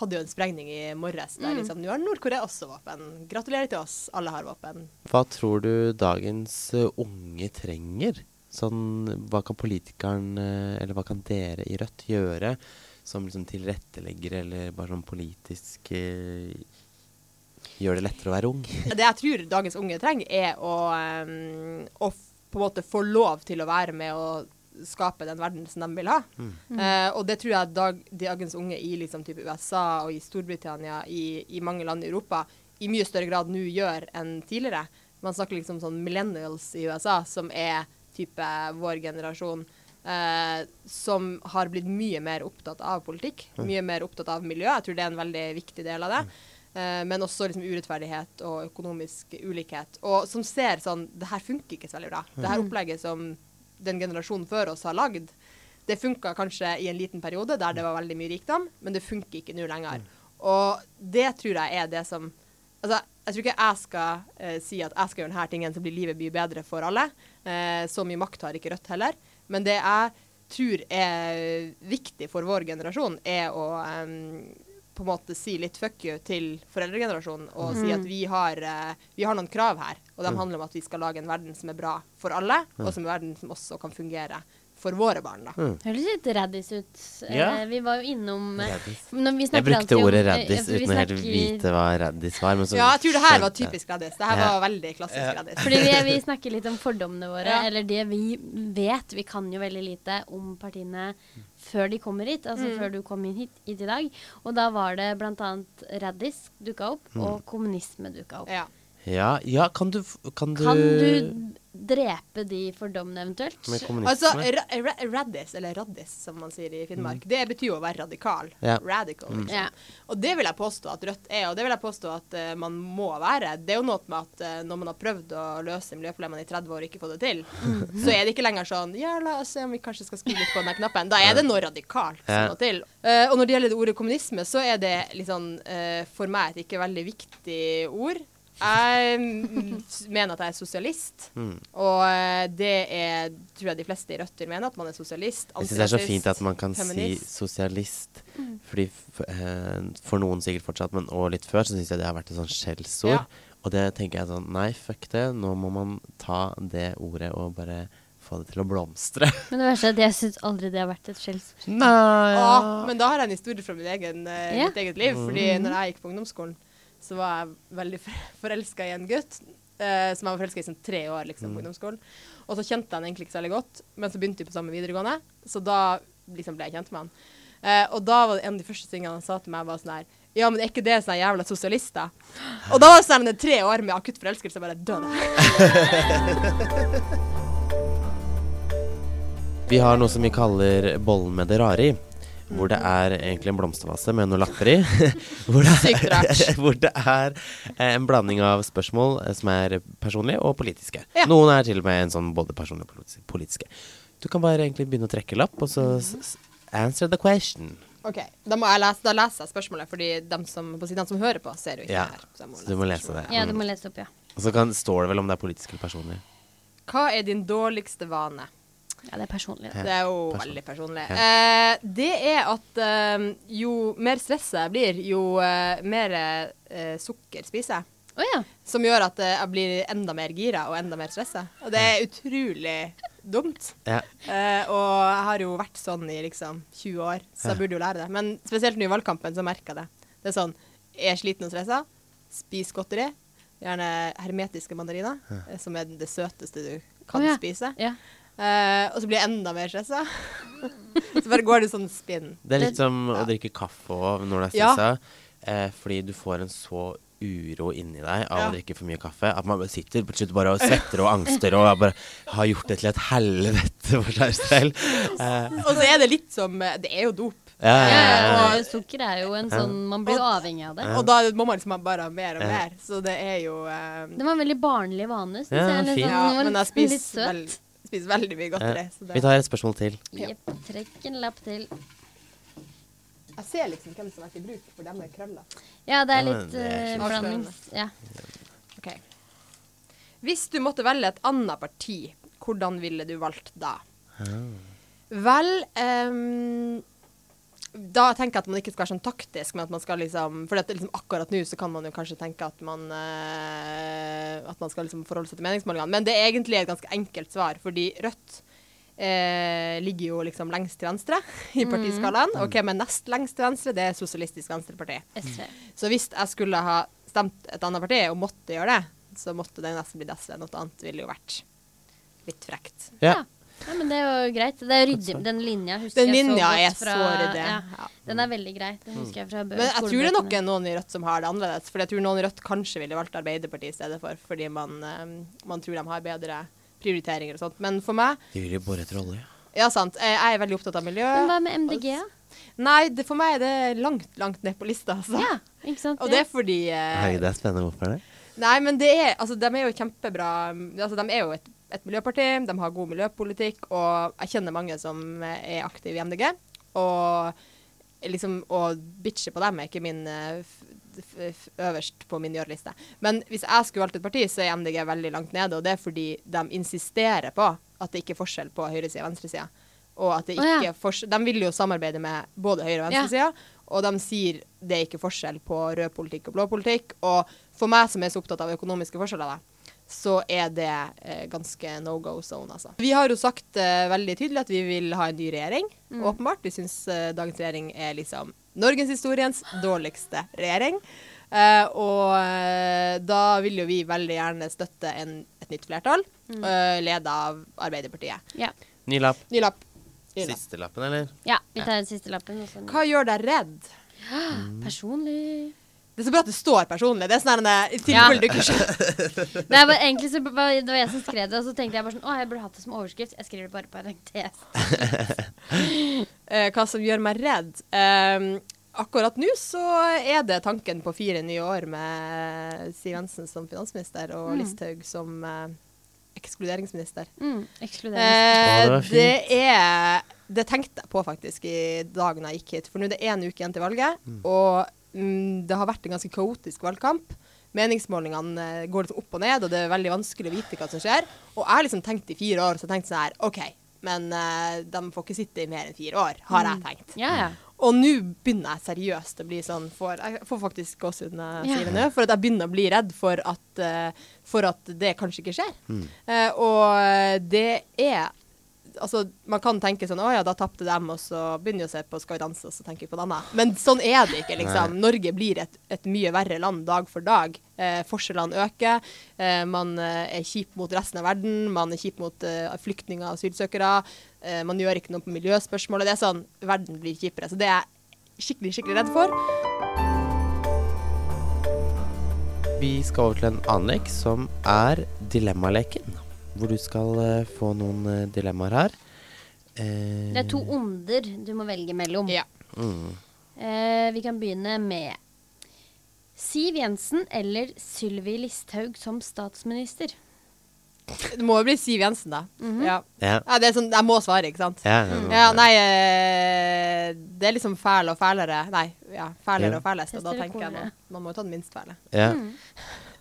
hadde jo en sprengning i morges der liksom Nå har Nord-Korea også våpen. Gratulerer til oss. Alle har våpen. Hva tror du dagens eh, unge trenger? Sånn, hva kan politikeren, eh, eller hva kan dere i Rødt gjøre som liksom tilrettelegger, eller bare sånn politisk eh, gjør det lettere å være ung? Det jeg tror dagens unge trenger, er å, um, å på en måte få lov til å være med og skape den verden som de vil ha. Eh, og det tror jeg dag, dagens unge i liksom type USA og i Storbritannia, i, i mange land i Europa, i mye større grad nå gjør enn tidligere. Man snakker liksom sånn millennials i USA, som er type vår generasjon. Eh, som har blitt mye mer opptatt av politikk, mye mer opptatt av miljø. Jeg tror det er en veldig viktig del av det. Eh, men også liksom urettferdighet og økonomisk ulikhet. Og som ser sånn Det her funker ikke så veldig bra. Det her opplegget som den generasjonen før oss har lagd, det funka kanskje i en liten periode der det var veldig mye rikdom, men det funker ikke nå lenger. Og det tror jeg er det som Altså, jeg tror ikke jeg skal eh, si at jeg skal gjøre denne tingen så blir livet mye bedre for alle. Eh, så mye makt har ikke Rødt heller. Men det jeg tror er viktig for vår generasjon, er å um, på en måte si litt fuck you til foreldregenerasjonen og si at vi har, uh, vi har noen krav her. Og de handler om at vi skal lage en verden som er bra for alle, og som er en verden som også kan fungere for våre barn. da. Høres litt raddis ut. Eh, vi var jo innom eh, Raddis. når vi Jeg brukte om- ordet eh, raddis uten å helt vite hva raddis var. Men så Ja, jeg tror det her var typisk Raddis. Det her Ja. var veldig klassisk Raddis. Fordi vi, vi snakker litt om fordommene våre, Ja. eller det vi vet. Vi kan jo veldig lite om partiene før de kommer hit, altså Mm. før du kom inn hit, hit i dag. Og da var det bl.a. Raddis dukka opp, Mm. og kommunisme dukka opp. Ja. Ja, kan, du, kan du Kan du drepe de fordommene eventuelt? Altså, ra ra Raddis, eller Raddis som man sier i Finnmark, det betyr jo å være radikal. Ja. Radical. Liksom. Ja. Og det vil jeg påstå at Rødt er, og det vil jeg påstå at uh, man må være. Det er jo noe med at uh, når man har prøvd å løse miljøproblemene i 30 år og ikke fått det til, så er det ikke lenger sånn Ja, la oss se om vi kanskje skal skru litt på den knappen. Da er det noe radikalt som Ja. må til. Uh, og når det gjelder det ordet kommunisme, så er det liksom for meg et ikke veldig viktig ord. Jeg mm, mener at jeg er sosialist, Mm. og eh, det er, tror jeg de fleste i Røtter mener, at man er sosialist. Jeg syns det er så fint at man kan feminist. si sosialist. Fordi f eh, For noen sikkert fortsatt, men og litt før, så syns jeg det har vært et sånn skjellsord. Ja. Og det tenker jeg sånn Nei, fuck det. Nå må man ta det ordet og bare få det til å blomstre. Men det verste er at jeg syns aldri det har vært et skjellsord. Ja. Åh, men da har jeg en historie fra min egen, Ja. mitt eget liv. Fordi når jeg gikk på ungdomsskolen, så var jeg veldig forelska i en gutt. Eh, som jeg var forelska i i sånn tre år liksom, på ungdomsskolen. Og så kjente jeg han egentlig ikke så veldig godt, men så begynte vi på samme videregående. Så da liksom ble jeg kjent med han. Eh, og da var det en av de første tingene han sa til meg, var sånn her Ja, men er ikke det sånne jævla sosialister? Og da var det sånn tre år med akutt forelskelse, bare døde. Vi har noe som vi kaller bollen med det rare i. Hvor det er egentlig en blomstervase med noe lapper i. hvor, det er, hvor det er eh, en blanding av spørsmål eh, som er personlige og politiske. Ja. Noen er til og med en sånn både personlige og politiske. Du kan bare egentlig begynne å trekke lapp, og så answer the question. OK, da, må jeg lese, da leser jeg spørsmålet, fordi de som, på som hører på, ser jo ikke Ja, det her. Så, må så du må lese det. Ja, du må lese opp, ja. Og så kan, står det vel om det er politisk eller personlig. Hva er din dårligste vane? Ja, det er personlig. Da. Det er jo person. veldig personlig. Eh, det er at eh, jo mer stressa jeg blir, jo eh, mer eh, sukker spiser jeg. Oh, ja. Som gjør at eh, jeg blir enda mer gira og enda mer stressa. Og det er utrolig dumt. Ja. Eh, og jeg har jo vært sånn i liksom 20 år, så jeg burde jo lære det. Men spesielt nå i valgkampen så merker jeg det. Det er sånn jeg Er sliten og stressa? Spis godteri. Gjerne hermetiske mandariner, ja. som er det søteste du kan oh, ja. spise. Ja. Eh, og så blir jeg enda mer stressa. så bare går det sånn spinn. Det er litt som som å drikke kaffe òg når du er Ja. stressa. Eh, fordi du får en så uro inni deg av Ja. å drikke for mye kaffe at man sitter på slutt bare og svetter og angster og bare har gjort det til et helvete for seg selv. Uh. Og så er det litt som Det er jo dop. ja, ja, Ja, ja, ja, ja. og sukker er jo en sånn Man blir jo avhengig av det. Og da må man liksom bare ha mer og mer. Så det er jo um, Det var en veldig barnlig vane, syns Ja, jeg. Litt sånn, Ja, men jeg spiser litt søt. vel. Spiser veldig mye godteri. Så Vi tar et spørsmål til. Ja. Jepp. Trekk en lapp til. jeg ser liksom hvem som har vært i bruk for dem med krøller. Ja, det er litt det er eh, blandings... Ja. Ok. Hvis du måtte velge et annet parti, hvordan ville du valgt da? Vel ehm, Da tenker jeg at man ikke skal være sånn taktisk, men at man skal liksom For liksom akkurat nå så kan man jo kanskje tenke at man eh, At man skal liksom forholde seg til meningsmålingene. Men det er egentlig et ganske enkelt svar, fordi Rødt eh, ligger jo liksom lengst til venstre i partiskalaen. Og hvem er nest lengst til venstre? Det er Sosialistisk Venstreparti. SV. Så hvis jeg skulle ha stemt et annet parti og måtte gjøre det, så måtte det nesten bli SV. Noe annet ville jo vært litt frekt. Ja. Ja, men det er jo greit. Det er ryddig. Den linja husker Den jeg så linja Fra, er så ryddig. Ja, Ja. den er veldig grei. Den husker jeg fra bø- Men jeg tror det nok er noen i Rødt som har det annerledes. For jeg tror noen i Rødt kanskje ville valgt Arbeiderpartiet i stedet for, fordi man, eh, man tror de har bedre prioriteringer og sånt. Men for meg De vil jo bore etter olje. Ja, sant. Jeg er veldig opptatt av miljø. Men hva med MDG? Nei, det, for meg er det langt, langt ned på lista, altså. Ja, ikke sant? Og det er fordi eh, Herregud, det er spennende. Hvorfor det? Nei, men det er Altså, de er jo kjempebra Altså, de er jo et, et miljøparti, de har god miljøpolitikk, og jeg kjenner mange som er aktive i MDG. Og liksom å bitche på dem er ikke min eh, øverst på min gjøreliste. Men hvis jeg skulle valgt et parti, så er MDG veldig langt nede, og det er fordi de insisterer på at det ikke er forskjell på høyresida og venstresida. Og at det ikke er forskjell De vil jo samarbeide med både høyre- og Ja. venstresida, og de sier det er ikke forskjell på rød politikk og blå politikk. Og for meg som er så opptatt av økonomiske forskjeller, da, så er det eh, ganske no go zone, altså. Vi har jo sagt eh, veldig tydelig at vi vil ha en ny regjering, åpenbart. Vi syns eh, dagens regjering er liksom norgeshistoriens dårligste regjering. Eh, og eh, da vil jo vi veldig gjerne støtte en, et nytt flertall, eh, leda av Arbeiderpartiet. Ja. Ny lapp. Ny lapp. Ny lapp. Siste lappen, eller? ja, vi tar den siste lappen. Hva gjør deg redd? Personlig Det er så bra at det står personlig. Det er sånn her, i Ja. tilfelle du ikke skjønner. Nei, men egentlig så var det var jeg som skrev det, og så tenkte jeg bare sånn Å, jeg burde hatt det som overskrift. Jeg skriver det bare på parentes. Eh, hva som gjør meg redd? Eh, akkurat nå så er det tanken på fire nye år med Siv Jensen som finansminister og Mm. Listhaug som uh, ekskluderingsminister. Mm, ekskluderingsminister. Eh, det er Det tenkte jeg på faktisk i dag jeg gikk hit, for nå er det én uke igjen til valget, og mm, det har vært en ganske kaotisk valgkamp. Meningsmålingene eh, går liksom opp og ned, og det er veldig vanskelig å vite hva som skjer. Og jeg har liksom tenkt i fire år, så jeg tenkte sånn her OK, men uh, de får ikke sitte i mer enn fire år, har jeg tenkt. Mm. Yeah. Og nå begynner jeg seriøst å bli sånn for, Jeg får faktisk gåsehud når jeg sier det nå. For at jeg begynner å bli redd for at, uh, for at det kanskje ikke skjer. Mm. Uh, og det er Altså, man kan tenke sånn Å ja, da tapte dem, og så begynner vi å se på Skal vi danse, og så tenker vi på noe annet. Men sånn er det ikke, liksom. Norge blir et, et mye verre land dag for dag. Eh, forskjellene øker. Eh, man eh, er kjip mot resten av verden. Man er kjip mot eh, flyktninger og asylsøkere. Eh, man gjør ikke noe på miljøspørsmålet. Det er sånn Verden blir kjipere. Så det er jeg skikkelig, skikkelig redd for. Vi skal over til en annen lek, som er dilemmaleken. Hvor du skal eh, få noen eh, dilemmaer her. Eh, Det er to onder du må velge mellom. Ja. Mm. Eh, vi kan begynne med Siv Jensen eller Sylvi Listhaug som statsminister. Det må jo bli Siv Jensen, da. ja. Ja. ja. Det er sånn Jeg må svare, ikke sant? Ja, ja, Ja, nei eh, Det er liksom fæl og fælere Nei, ja, fælere Ja. og fælest. Og da tenker jeg at man, man må jo ta den minst fæle. ja. Mm.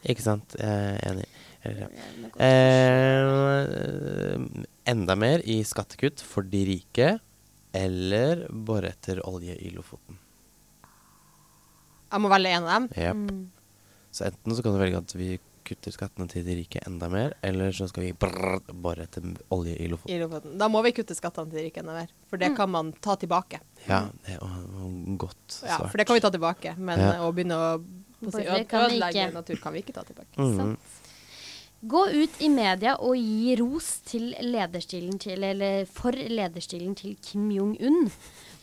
Ikke sant. Jeg er enig. Ja. Eh, enda mer i skattekutt for de rike, eller bore etter olje i Lofoten. Jeg må velge en av dem. Yep. Mm. Så enten så kan du velge at vi kutter skattene til de rike enda mer, eller så skal vi bore etter olje i Lofoten. i Lofoten. Da må vi kutte skattene til de rike enda mer. For det kan man ta tilbake. Ja, det er godt svart. Ja, for det kan vi ta tilbake. Men Ja. å begynne å, å si, ødelegge natur kan vi ikke ta tilbake. Mm. Sant. Gå ut i media og gi ros til lederstilen til, eller for lederstilen til Kim Jong-un,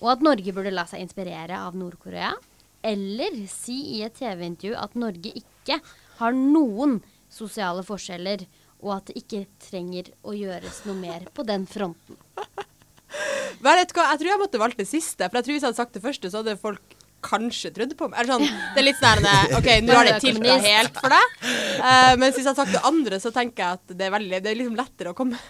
og at Norge burde la seg inspirere av Nord-Korea. Eller si i et TV-intervju at Norge ikke har noen sosiale forskjeller, og at det ikke trenger å gjøres noe mer på den fronten. Vet? Jeg tror jeg måtte valgt det siste. For jeg tror hvis jeg hadde sagt det første, så hadde folk kanskje trodd på meg. Eller sånn, det er litt sånn OK, nå har det tilta helt for deg. Uh, mens hvis jeg har sagt det andre, så tenker jeg at det er, veldig, det er liksom lettere å komme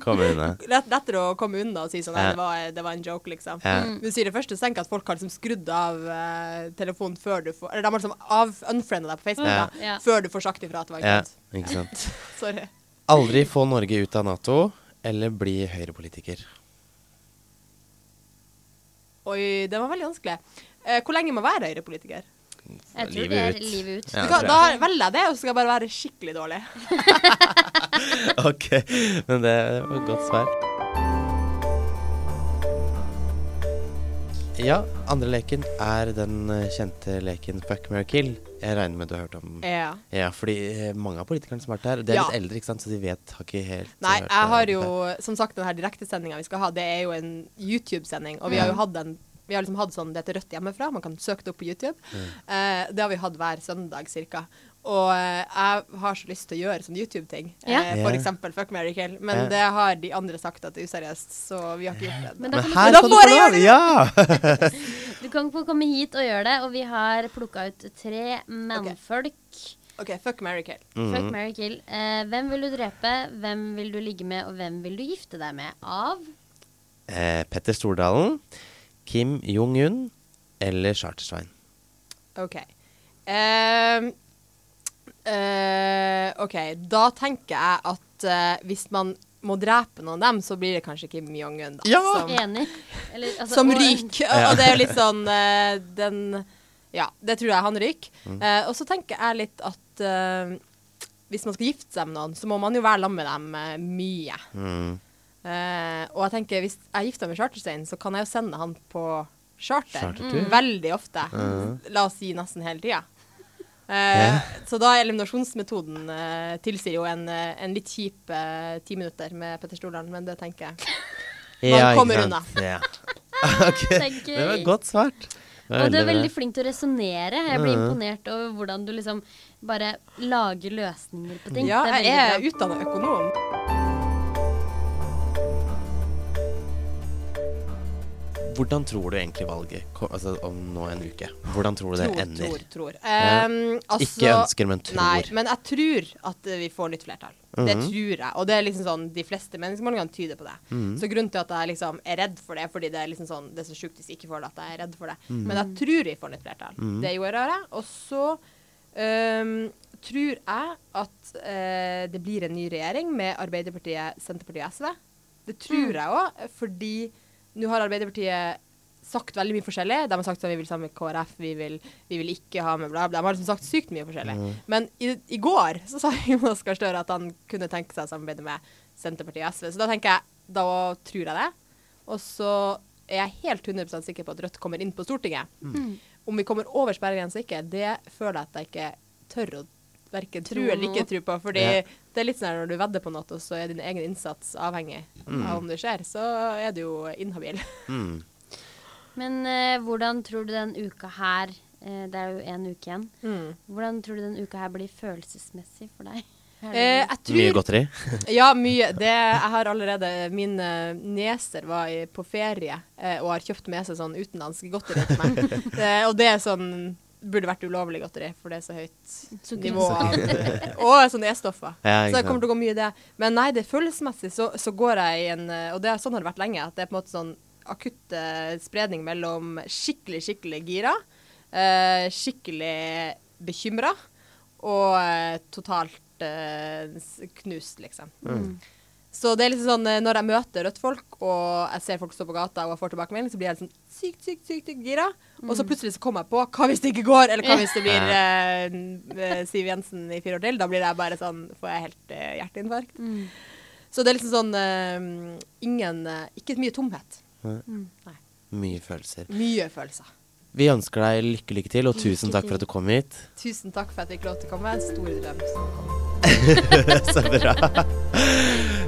Kommer unna. lett, lettere å komme unna og si sånn Ja. Nei, det var, det var en joke, liksom. Ja. Hvis du sier det første, så tenker jeg at folk har liksom skrudd av uh, telefonen før du får Eller de har liksom av unfrienda deg på Facebook Ja. da, før du får sagt ifra at det var en Ja, ikke sant. Sorry. Aldri få Norge ut av Nato, eller bli høyrepolitiker. Oi, det var veldig vanskelig. Eh, hvor lenge må jeg være høyrepolitiker? Jeg tror Livet det er ut. livet ut. Ja, kan, da velger jeg det, og så skal jeg bare være skikkelig dårlig. ok, men det var et godt svar. Ja, andre leken er den eh, kjente leken Fuck, marry, kill. Jeg regner med du har hørt om Ja. Ja, fordi eh, mange av politikerne som har vært her, de er Ja. litt eldre, ikke sant, så de vet har ikke helt Nei, hørt jeg har det jo. Som sagt, den her direktesendinga vi skal ha, det er jo en YouTube-sending. Og vi har jo hatt en vi har liksom hatt sånn det heter Rødt hjemmefra, man kan søke det opp på YouTube. Eh, det har vi hatt hver søndag cirka. Og eh, jeg har så lyst til å gjøre sånn YouTube-ting. Ja. Eh, for eksempel Fuck, Mary kill. Men Ja. det har de andre sagt at det er useriøst, så vi har ikke gjort det. Men Men her kan du få lov! Ja! Du kan få komme hit og gjøre det, og vi har plukka ut tre mannfolk. OK, fuck, Mary kill. Fuck, Mary kill. Eh, hvem vil du drepe, hvem vil du ligge med, og hvem vil du gifte deg med? Av eh, Petter Stordalen, Kim Jong-un eller Chartersvein. OK. Uh, uh, OK, da tenker jeg at uh, hvis man må drepe noen av dem, så blir det kanskje Kim Jong-un, da. Ja! Som, enig? Eller, altså, som ryker. Og, og det er jo litt sånn eh, Den Ja, det tror jeg han ryker. Mm. Eh, og så tenker jeg litt at eh, hvis man skal gifte seg med noen, så må man jo være sammen med dem mye. Mm. Eh, og jeg tenker hvis jeg gifter meg med Charterstein, så kan jeg jo sende han på charter. Mm. Veldig ofte. Mhm. La oss si nesten hele tida. Uh, yeah. Så da er eliminasjonsmetoden uh, tilsier jo en, eh, en litt kjip eh, ti minutter med Petter Stordalen, men det tenker jeg. Man kommer unna. Ja. Okay. Det var godt svart. Og du er veldig flink til å resonnere. Jeg blir Mhm. imponert over hvordan du liksom bare lager løsninger på ting. Ja, jeg er er utdanna økonom. Hvordan tror du egentlig valget altså, om nå en uke? Hvordan tror du det Tror, ender? tror, tror. Um, altså, Ikke ønsker, men tror. Nei, men jeg tror at eh, vi får nytt flertall. Det Mhm. tror jeg. Og det er liksom sånn, de fleste meningsmålingene tyder på det. Mhm. Så grunnen til at jeg liksom er redd for det, fordi det er liksom sånn, det er så sjukt hvis jeg ikke får det, at jeg er redd for det. Mhm. Men jeg tror vi får nytt flertall. Mhm. Det gjorde jeg. Og så um, tror jeg at uh, det blir en ny regjering med Arbeiderpartiet, Senterpartiet og SV. Det tror Mm. jeg òg, fordi nå har Arbeiderpartiet sagt veldig mye forskjellig. De har sagt at vi vil sammen med KrF, vi vil, vi vil ikke ha med bla, bla. De har liksom sagt sykt mye forskjellig. Men i, i går så sa Jonas Gahr Støre at han kunne tenke seg å samarbeide med Senterpartiet og SV. Så da tenker jeg, da tror jeg det. Og så er jeg helt 100 sikker på at Rødt kommer inn på Stortinget. Om vi kommer over sperregrensa ikke, det føler jeg at jeg ikke tør å verken tro eller ikke tro på. Fordi Ja. det er litt sånn når du vedder på noe, og så er din egen innsats avhengig av om det skjer, så er du jo inhabil. Mm. Men eh, hvordan tror du den uka her eh, Det er jo én uke igjen. Mm. Hvordan tror du den uka her blir følelsesmessig for deg? Eh, jeg tror, Mye godteri. Ja, mye. Det, jeg har allerede Mine nieser var i, på ferie eh, og har kjøpt med seg sånn utenlandsk godteri til meg. det, og det er sånn Burde vært ulovlig godteri, for det er så høyt nivå av Og sånne E-stoffer. Ja, Så det kommer til å gå mye i det. Men nei, det følelsesmessig så, så går jeg i en Og det sånn har det vært lenge, at det er på en måte sånn akutt eh, spredning mellom skikkelig, skikkelig gira, uh, skikkelig bekymra og uh, totalt uh, knust, liksom. Mm. Så det er liksom sånn eh, når jeg møter Rødt-folk, og jeg ser folk stå på gata og jeg får tilbakemelding, så blir jeg sånn sykt, sykt, sykt, sykt gira. Og så plutselig så kommer jeg på hva hvis det ikke går, eller hva hvis det blir eh, eh, Siv Jensen i fire år til? Da blir jeg bare sånn Får jeg helt eh, hjerteinfarkt. Mm. Så det er liksom sånn eh, Ingen eh, Ikke mye tomhet. Mye følelser. Mye følelser. Vi ønsker deg lykke, lykke til, og tusen takk for at du kom hit. Tusen takk for at jeg fikk lov til å komme. En stor drøm. Så bra.